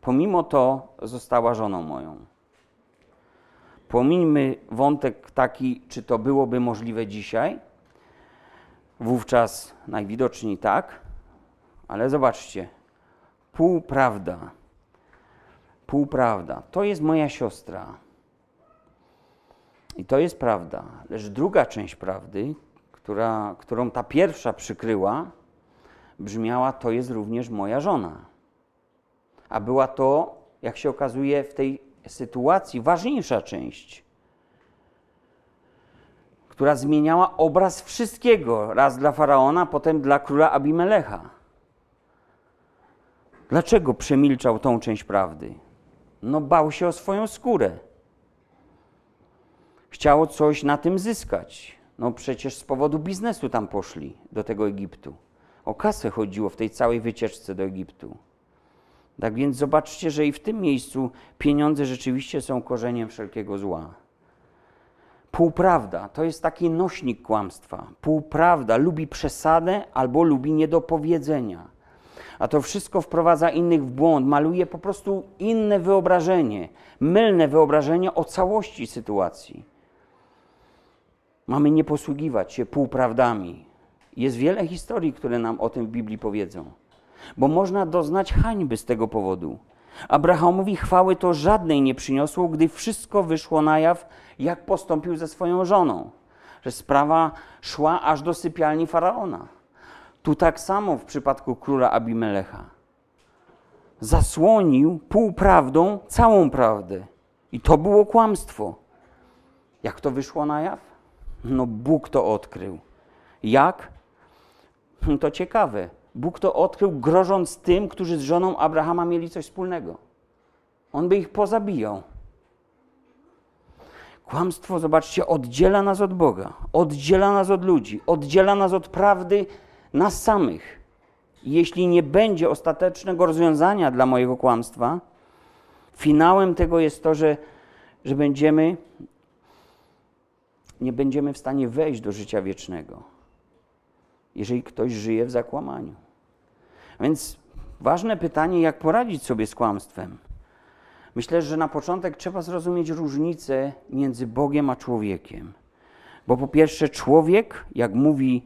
Pomimo to została żoną moją. Pomińmy wątek taki, czy to byłoby możliwe dzisiaj. Wówczas najwidoczniej tak, ale zobaczcie, półprawda. Półprawda. To jest moja siostra. I to jest prawda. Lecz druga część prawdy, która, którą ta pierwsza przykryła, brzmiała: To jest również moja żona. A była to, jak się okazuje, w tej sytuacji ważniejsza część, która zmieniała obraz wszystkiego, raz dla faraona, potem dla króla Abimelecha. Dlaczego przemilczał tą część prawdy? No, bał się o swoją skórę. Chciał coś na tym zyskać. No, przecież z powodu biznesu tam poszli do tego Egiptu. O kasę chodziło w tej całej wycieczce do Egiptu. Tak więc zobaczcie, że i w tym miejscu pieniądze rzeczywiście są korzeniem wszelkiego zła. Półprawda to jest taki nośnik kłamstwa. Półprawda lubi przesadę albo lubi niedopowiedzenia. A to wszystko wprowadza innych w błąd, maluje po prostu inne wyobrażenie, mylne wyobrażenie o całości sytuacji. Mamy nie posługiwać się półprawdami. Jest wiele historii, które nam o tym w Biblii powiedzą bo można doznać hańby z tego powodu. Abrahamowi chwały to żadnej nie przyniosło, gdy wszystko wyszło na jaw, jak postąpił ze swoją żoną, że sprawa szła aż do sypialni faraona. Tu tak samo w przypadku króla Abimelecha. Zasłonił półprawdą całą prawdę. I to było kłamstwo. Jak to wyszło na jaw? No Bóg to odkrył. Jak? To ciekawe. Bóg to odkrył, grożąc tym, którzy z żoną Abrahama mieli coś wspólnego. On by ich pozabijał. Kłamstwo, zobaczcie, oddziela nas od Boga, oddziela nas od ludzi, oddziela nas od prawdy nas samych. Jeśli nie będzie ostatecznego rozwiązania dla mojego kłamstwa, finałem tego jest to, że, że będziemy, nie będziemy w stanie wejść do życia wiecznego jeżeli ktoś żyje w zakłamaniu. Więc ważne pytanie, jak poradzić sobie z kłamstwem. Myślę, że na początek trzeba zrozumieć różnicę między Bogiem a człowiekiem. Bo po pierwsze, człowiek, jak mówi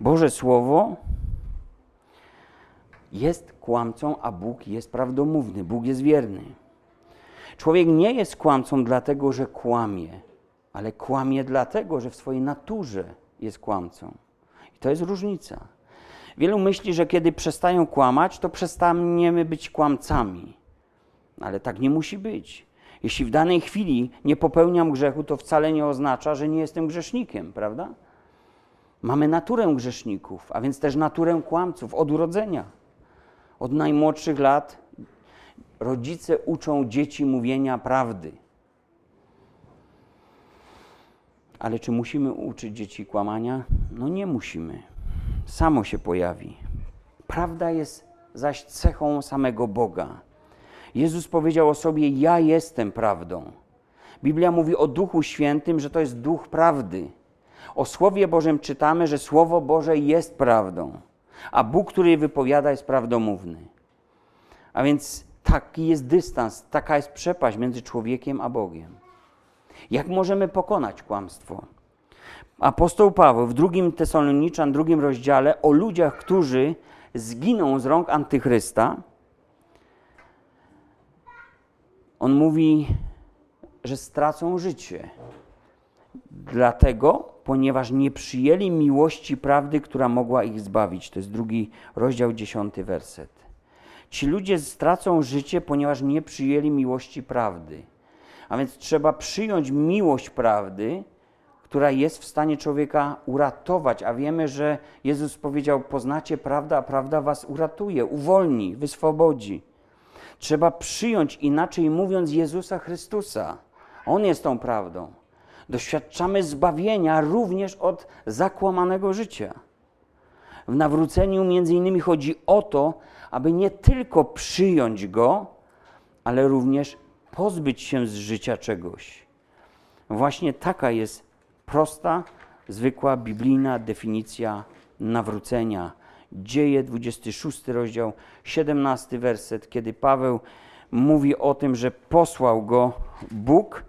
Boże Słowo, jest kłamcą, a Bóg jest prawdomówny, Bóg jest wierny. Człowiek nie jest kłamcą dlatego, że kłamie, ale kłamie dlatego, że w swojej naturze jest kłamcą. To jest różnica. Wielu myśli, że kiedy przestają kłamać, to przestaniemy być kłamcami. Ale tak nie musi być. Jeśli w danej chwili nie popełniam grzechu, to wcale nie oznacza, że nie jestem grzesznikiem, prawda? Mamy naturę grzeszników, a więc też naturę kłamców od urodzenia. Od najmłodszych lat rodzice uczą dzieci mówienia prawdy. Ale czy musimy uczyć dzieci kłamania? No nie musimy. Samo się pojawi. Prawda jest zaś cechą samego Boga. Jezus powiedział o sobie: Ja jestem prawdą. Biblia mówi o Duchu Świętym, że to jest duch prawdy. O Słowie Bożym czytamy, że Słowo Boże jest prawdą, a Bóg, który je wypowiada, jest prawdomówny. A więc taki jest dystans, taka jest przepaść między człowiekiem a Bogiem. Jak możemy pokonać kłamstwo? Apostoł Paweł w drugim Tesaloniczan, drugim rozdziale o ludziach, którzy zginą z rąk antychrysta, on mówi, że stracą życie. Dlatego, ponieważ nie przyjęli miłości prawdy, która mogła ich zbawić. To jest drugi rozdział, dziesiąty werset. Ci ludzie stracą życie, ponieważ nie przyjęli miłości prawdy. A więc trzeba przyjąć miłość prawdy, która jest w stanie człowieka uratować, a wiemy, że Jezus powiedział: Poznacie prawdę, a prawda was uratuje, uwolni, wyswobodzi. Trzeba przyjąć, inaczej mówiąc, Jezusa Chrystusa. On jest tą prawdą. Doświadczamy zbawienia również od zakłamanego życia. W nawróceniu między innymi chodzi o to, aby nie tylko przyjąć Go, ale również pozbyć się z życia czegoś. Właśnie taka jest prosta, zwykła biblijna definicja nawrócenia. Dzieje 26 rozdział, 17 werset, kiedy Paweł mówi o tym, że posłał go Bóg,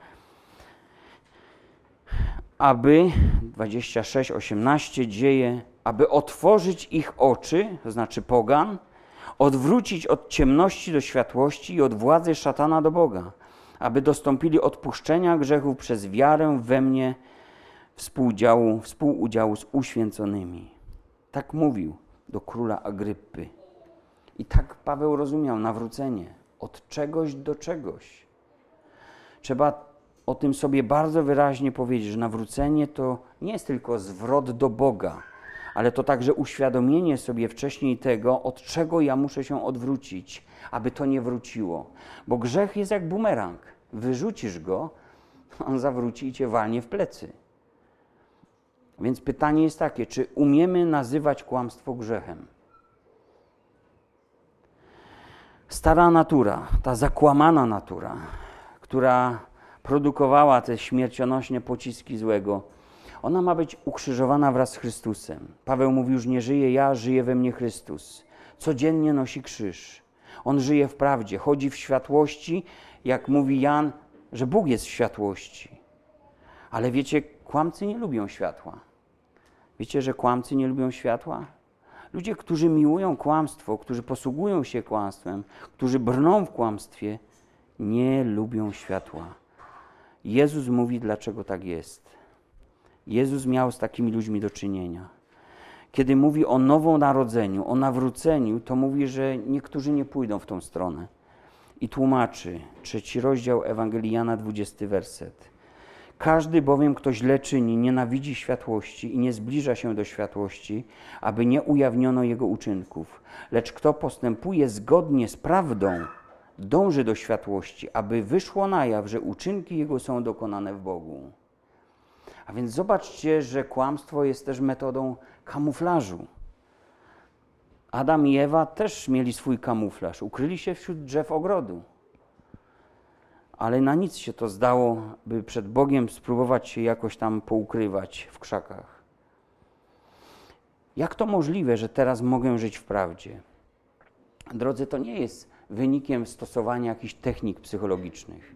aby 26, 18 dzieje, aby otworzyć ich oczy, to znaczy pogan, odwrócić od ciemności do światłości i od władzy szatana do Boga, aby dostąpili odpuszczenia grzechów przez wiarę we mnie, współudziału, współudziału z uświęconymi. Tak mówił do króla Agrypy. I tak Paweł rozumiał nawrócenie od czegoś do czegoś. Trzeba o tym sobie bardzo wyraźnie powiedzieć, że nawrócenie to nie jest tylko zwrot do Boga, ale to także uświadomienie sobie wcześniej tego, od czego ja muszę się odwrócić, aby to nie wróciło. Bo grzech jest jak bumerang. Wyrzucisz go, on zawróci i cię walnie w plecy. Więc pytanie jest takie, czy umiemy nazywać kłamstwo grzechem? Stara natura, ta zakłamana natura, która produkowała te śmiercionośne pociski złego, ona ma być ukrzyżowana wraz z Chrystusem. Paweł mówi już nie żyję ja, żyje we mnie Chrystus. Codziennie nosi krzyż. On żyje w prawdzie, chodzi w światłości, jak mówi Jan, że Bóg jest w światłości. Ale wiecie, kłamcy nie lubią światła. Wiecie, że kłamcy nie lubią światła? Ludzie, którzy miłują kłamstwo, którzy posługują się kłamstwem, którzy brną w kłamstwie, nie lubią światła. Jezus mówi, dlaczego tak jest. Jezus miał z takimi ludźmi do czynienia. Kiedy mówi o nową narodzeniu, o nawróceniu, to mówi, że niektórzy nie pójdą w tą stronę. I tłumaczy, trzeci rozdział Ewangelii Jana, 20 werset. Każdy bowiem, kto źle czyni, nienawidzi światłości i nie zbliża się do światłości, aby nie ujawniono jego uczynków. Lecz kto postępuje zgodnie z prawdą, dąży do światłości, aby wyszło na jaw, że uczynki jego są dokonane w Bogu. A więc zobaczcie, że kłamstwo jest też metodą kamuflażu. Adam i Ewa też mieli swój kamuflaż. Ukryli się wśród drzew ogrodu. Ale na nic się to zdało, by przed Bogiem spróbować się jakoś tam poukrywać w krzakach. Jak to możliwe, że teraz mogę żyć w prawdzie? Drodzy, to nie jest wynikiem stosowania jakichś technik psychologicznych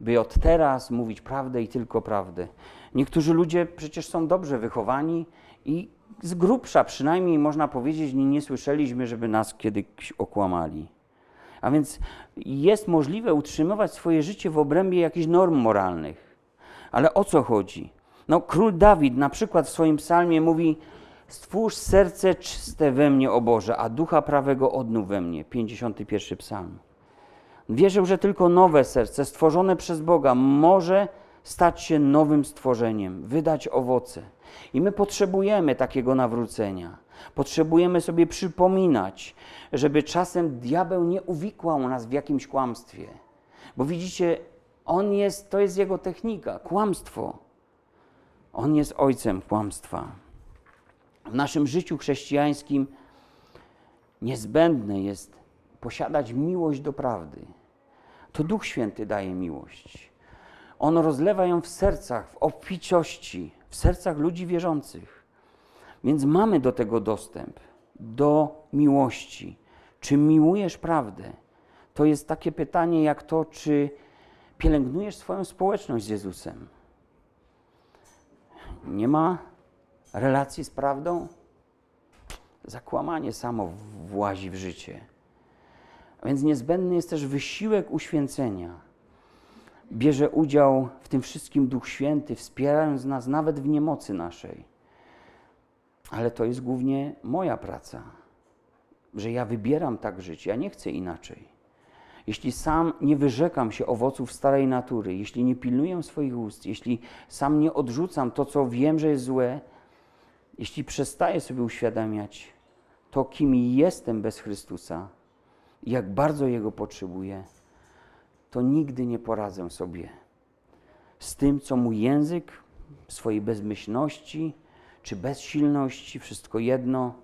by od teraz mówić prawdę i tylko prawdę. Niektórzy ludzie przecież są dobrze wychowani i z grubsza przynajmniej można powiedzieć, nie, nie słyszeliśmy, żeby nas kiedyś okłamali. A więc jest możliwe utrzymywać swoje życie w obrębie jakichś norm moralnych. Ale o co chodzi? No, król Dawid na przykład w swoim psalmie mówi: Stwórz serce czyste we mnie, o Boże, a ducha prawego odnów we mnie. 51 psalm. Wierzył, że tylko nowe serce, stworzone przez Boga, może stać się nowym stworzeniem, wydać owoce. I my potrzebujemy takiego nawrócenia. Potrzebujemy sobie przypominać, żeby czasem diabeł nie uwikłał nas w jakimś kłamstwie. Bo widzicie, on jest, to jest jego technika, kłamstwo. On jest ojcem kłamstwa. W naszym życiu chrześcijańskim niezbędne jest posiadać miłość do prawdy. To Duch Święty daje miłość. On rozlewa ją w sercach, w obficiości, w sercach ludzi wierzących. Więc mamy do tego dostęp, do miłości. Czy miłujesz prawdę? To jest takie pytanie jak to, czy pielęgnujesz swoją społeczność z Jezusem. Nie ma relacji z prawdą? Zakłamanie samo włazi w życie. A więc niezbędny jest też wysiłek uświęcenia. Bierze udział w tym wszystkim Duch Święty, wspierając nas nawet w niemocy naszej. Ale to jest głównie moja praca, że ja wybieram tak żyć, ja nie chcę inaczej. Jeśli sam nie wyrzekam się owoców starej natury, jeśli nie pilnuję swoich ust, jeśli sam nie odrzucam to, co wiem, że jest złe, jeśli przestaję sobie uświadamiać to, kim jestem bez Chrystusa, jak bardzo Jego potrzebuję, to nigdy nie poradzę sobie z tym, co mój język w swojej bezmyślności czy bezsilności, wszystko jedno,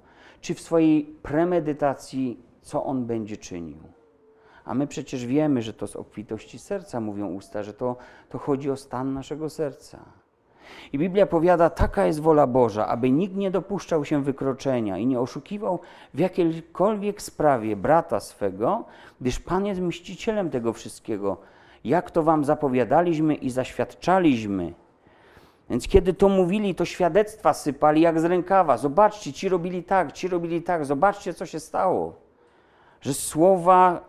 czy w swojej premedytacji, co on będzie czynił. A my przecież wiemy, że to z obfitości serca mówią usta, że to, to chodzi o stan naszego serca. I Biblia powiada, taka jest wola Boża, aby nikt nie dopuszczał się wykroczenia i nie oszukiwał w jakiejkolwiek sprawie brata swego, gdyż Pan jest mścicielem tego wszystkiego. Jak to wam zapowiadaliśmy i zaświadczaliśmy. Więc kiedy to mówili, to świadectwa sypali jak z rękawa. Zobaczcie, ci robili tak, ci robili tak, zobaczcie, co się stało. Że słowa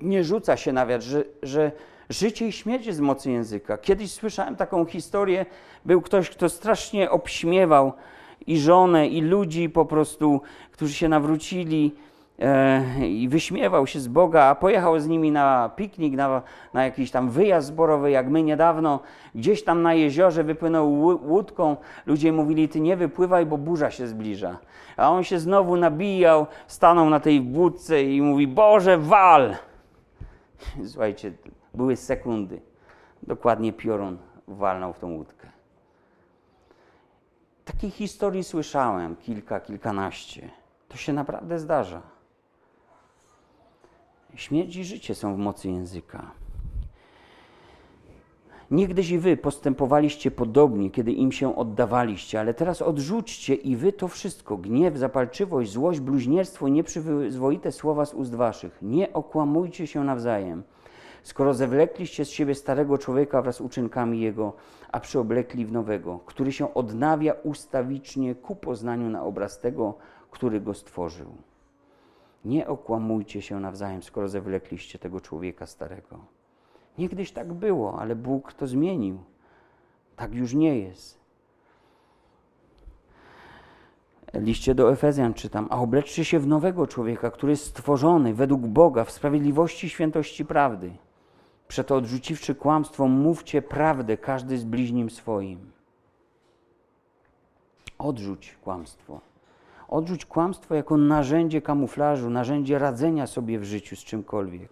nie rzuca się na wiatr, że, że życie i śmierć jest z mocy języka. Kiedyś słyszałem taką historię, był ktoś, kto strasznie obśmiewał i żonę, i ludzi po prostu, którzy się nawrócili e, i wyśmiewał się z Boga, a pojechał z nimi na piknik, na, na jakiś tam wyjazd zborowy, jak my niedawno, gdzieś tam na jeziorze wypłynął łódką. Ludzie mówili, ty nie wypływaj, bo burza się zbliża. A on się znowu nabijał, stanął na tej łódce i mówi, Boże, wal! Słuchajcie, były sekundy. Dokładnie piorun walnął w tą łódkę. Takich historii słyszałem kilka, kilkanaście. To się naprawdę zdarza. Śmierć i życie są w mocy języka. Niegdyś i wy postępowaliście podobnie, kiedy im się oddawaliście, ale teraz odrzućcie i wy to wszystko: gniew, zapalczywość, złość, bluźnierstwo, nieprzyzwoite słowa z ust waszych. Nie okłamujcie się nawzajem. Skoro zewlekliście z siebie starego człowieka wraz z uczynkami jego, a przyoblekli w nowego, który się odnawia ustawicznie ku poznaniu na obraz tego, który go stworzył. Nie okłamujcie się nawzajem, skoro zewlekliście tego człowieka starego. Niegdyś tak było, ale Bóg to zmienił. Tak już nie jest. liście do Efezjan czytam, a obleczcie się w nowego człowieka, który jest stworzony według Boga w sprawiedliwości, świętości prawdy. Przeto odrzuciwszy kłamstwo, mówcie prawdę każdy z bliźnim swoim. Odrzuć kłamstwo. Odrzuć kłamstwo jako narzędzie kamuflażu, narzędzie radzenia sobie w życiu z czymkolwiek.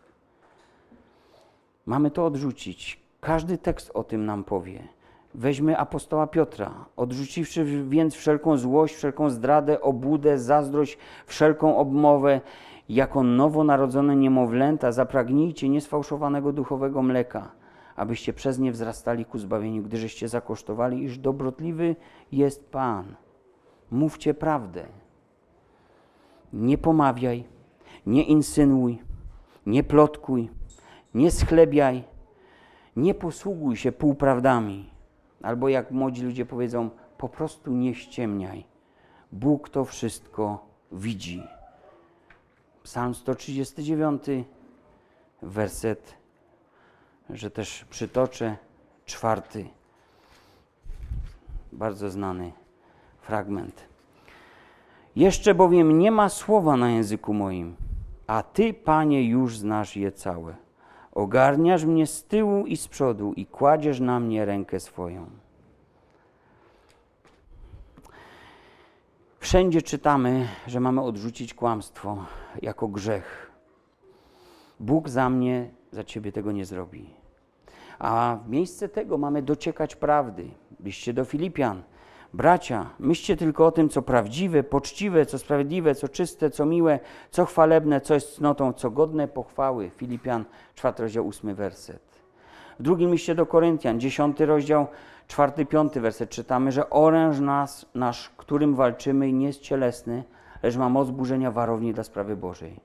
Mamy to odrzucić. Każdy tekst o tym nam powie. Weźmy apostoła Piotra. Odrzuciwszy więc wszelką złość, wszelką zdradę, obłudę, zazdrość, wszelką obmowę, jako nowonarodzone niemowlęta zapragnijcie niesfałszowanego duchowego mleka, abyście przez nie wzrastali ku zbawieniu, gdyżeście zakosztowali, iż dobrotliwy jest Pan. Mówcie prawdę. Nie pomawiaj, nie insynuuj, nie plotkuj, nie schlebiaj, nie posługuj się półprawdami. Albo jak młodzi ludzie powiedzą, po prostu nie ściemniaj. Bóg to wszystko widzi. Psalm 139, werset, że też przytoczę, czwarty, bardzo znany fragment. Jeszcze bowiem nie ma słowa na języku moim, a Ty, Panie, już znasz je całe. Ogarniasz mnie z tyłu i z przodu i kładziesz na mnie rękę swoją. Wszędzie czytamy, że mamy odrzucić kłamstwo jako grzech. Bóg za mnie, za ciebie tego nie zrobi. A w miejsce tego mamy dociekać prawdy. Liście do Filipian. Bracia, myślcie tylko o tym, co prawdziwe, poczciwe, co sprawiedliwe, co czyste, co miłe, co chwalebne, co jest cnotą, co godne pochwały. Filipian, 4 rozdział, 8 werset. W drugim liście do Koryntian, 10 rozdział, czwarty, piąty werset czytamy, że oręż nas, nasz, którym walczymy, nie jest cielesny, lecz ma moc burzenia warowni dla sprawy Bożej.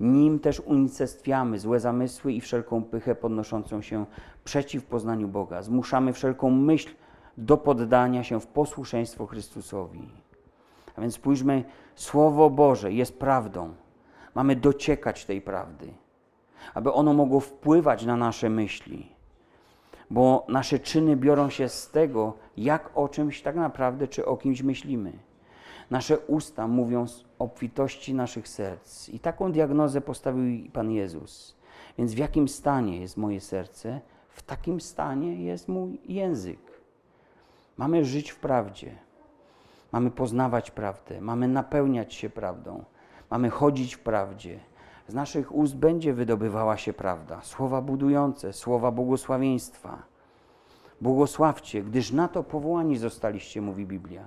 Nim też unicestwiamy złe zamysły i wszelką pychę podnoszącą się przeciw poznaniu Boga. Zmuszamy wszelką myśl do poddania się w posłuszeństwo Chrystusowi. A więc spójrzmy, Słowo Boże jest prawdą. Mamy dociekać tej prawdy, aby ono mogło wpływać na nasze myśli bo nasze czyny biorą się z tego, jak o czymś tak naprawdę, czy o kimś myślimy. Nasze usta mówią z obfitości naszych serc. I taką diagnozę postawił Pan Jezus. Więc w jakim stanie jest moje serce, w takim stanie jest mój język. Mamy żyć w prawdzie. Mamy poznawać prawdę. Mamy napełniać się prawdą. Mamy chodzić w prawdzie. Z naszych ust będzie wydobywała się prawda, słowa budujące, słowa błogosławieństwa. Błogosławcie, gdyż na to powołani zostaliście, mówi Biblia.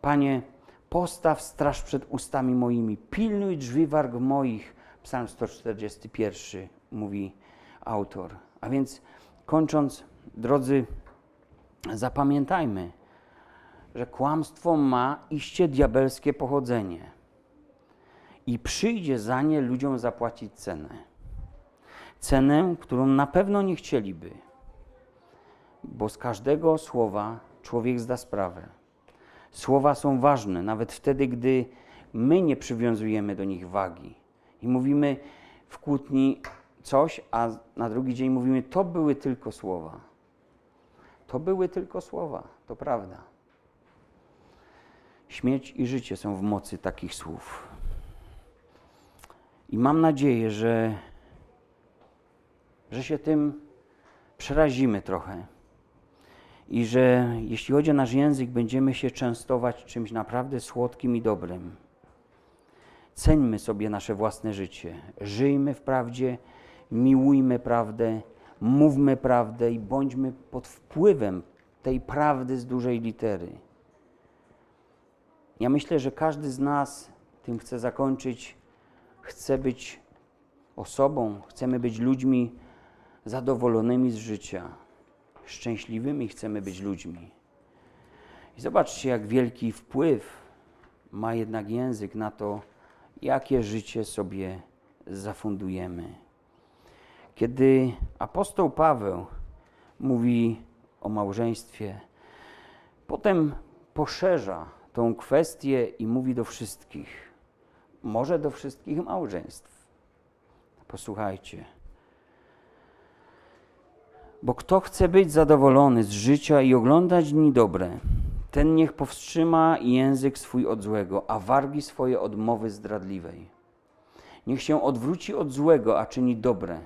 Panie, postaw straż przed ustami moimi, pilnuj drzwi warg moich. Psalm 141 mówi autor. A więc kończąc, drodzy, zapamiętajmy, że kłamstwo ma iście diabelskie pochodzenie i przyjdzie za nie ludziom zapłacić cenę. Cenę, którą na pewno nie chcieliby, bo z każdego słowa człowiek zda sprawę. Słowa są ważne, nawet wtedy, gdy my nie przywiązujemy do nich wagi i mówimy w kłótni coś, a na drugi dzień mówimy, to były tylko słowa. To były tylko słowa, to prawda. Śmierć i życie są w mocy takich słów. I mam nadzieję, że, że się tym przerazimy trochę. I że jeśli chodzi o nasz język, będziemy się częstować czymś naprawdę słodkim i dobrym. Ceńmy sobie nasze własne życie. Żyjmy w prawdzie, miłujmy prawdę, mówmy prawdę i bądźmy pod wpływem tej prawdy z dużej litery. Ja myślę, że każdy z nas, tym chce zakończyć, chce być osobą, chcemy być ludźmi zadowolonymi z życia, szczęśliwymi chcemy być ludźmi. I zobaczcie, jak wielki wpływ ma jednak język na to, jakie życie sobie zafundujemy. Kiedy apostoł Paweł mówi o małżeństwie, potem poszerza tą kwestię i mówi do wszystkich, może do wszystkich małżeństw. Posłuchajcie. Bo kto chce być zadowolony z życia i oglądać dni dobre, ten niech powstrzyma język swój od złego, a wargi swoje od mowy zdradliwej. Niech się odwróci od złego, a czyni dobre.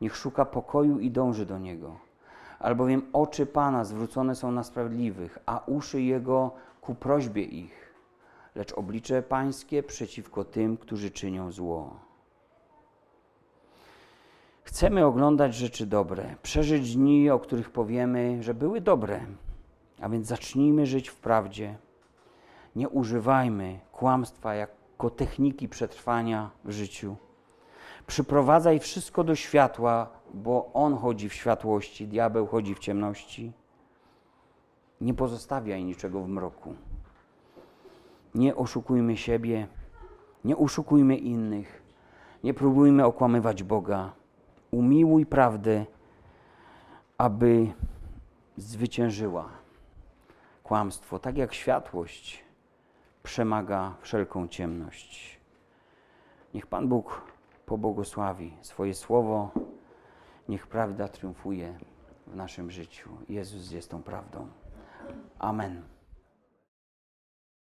Niech szuka pokoju i dąży do niego. Albowiem oczy Pana zwrócone są na sprawiedliwych, a uszy Jego ku prośbie ich, lecz oblicze Pańskie przeciwko tym, którzy czynią zło. Chcemy oglądać rzeczy dobre, przeżyć dni, o których powiemy, że były dobre. A więc zacznijmy żyć w prawdzie. Nie używajmy kłamstwa jako techniki przetrwania w życiu. Przyprowadzaj wszystko do światła, bo on chodzi w światłości, diabeł chodzi w ciemności. Nie pozostawiaj niczego w mroku. Nie oszukujmy siebie, nie oszukujmy innych, nie próbujmy okłamywać Boga. Umiłuj prawdę, aby zwyciężyła kłamstwo, tak jak światłość przemaga wszelką ciemność. Niech Pan Bóg pobłogosławi swoje słowo, niech prawda triumfuje w naszym życiu. Jezus jest tą prawdą. Amen.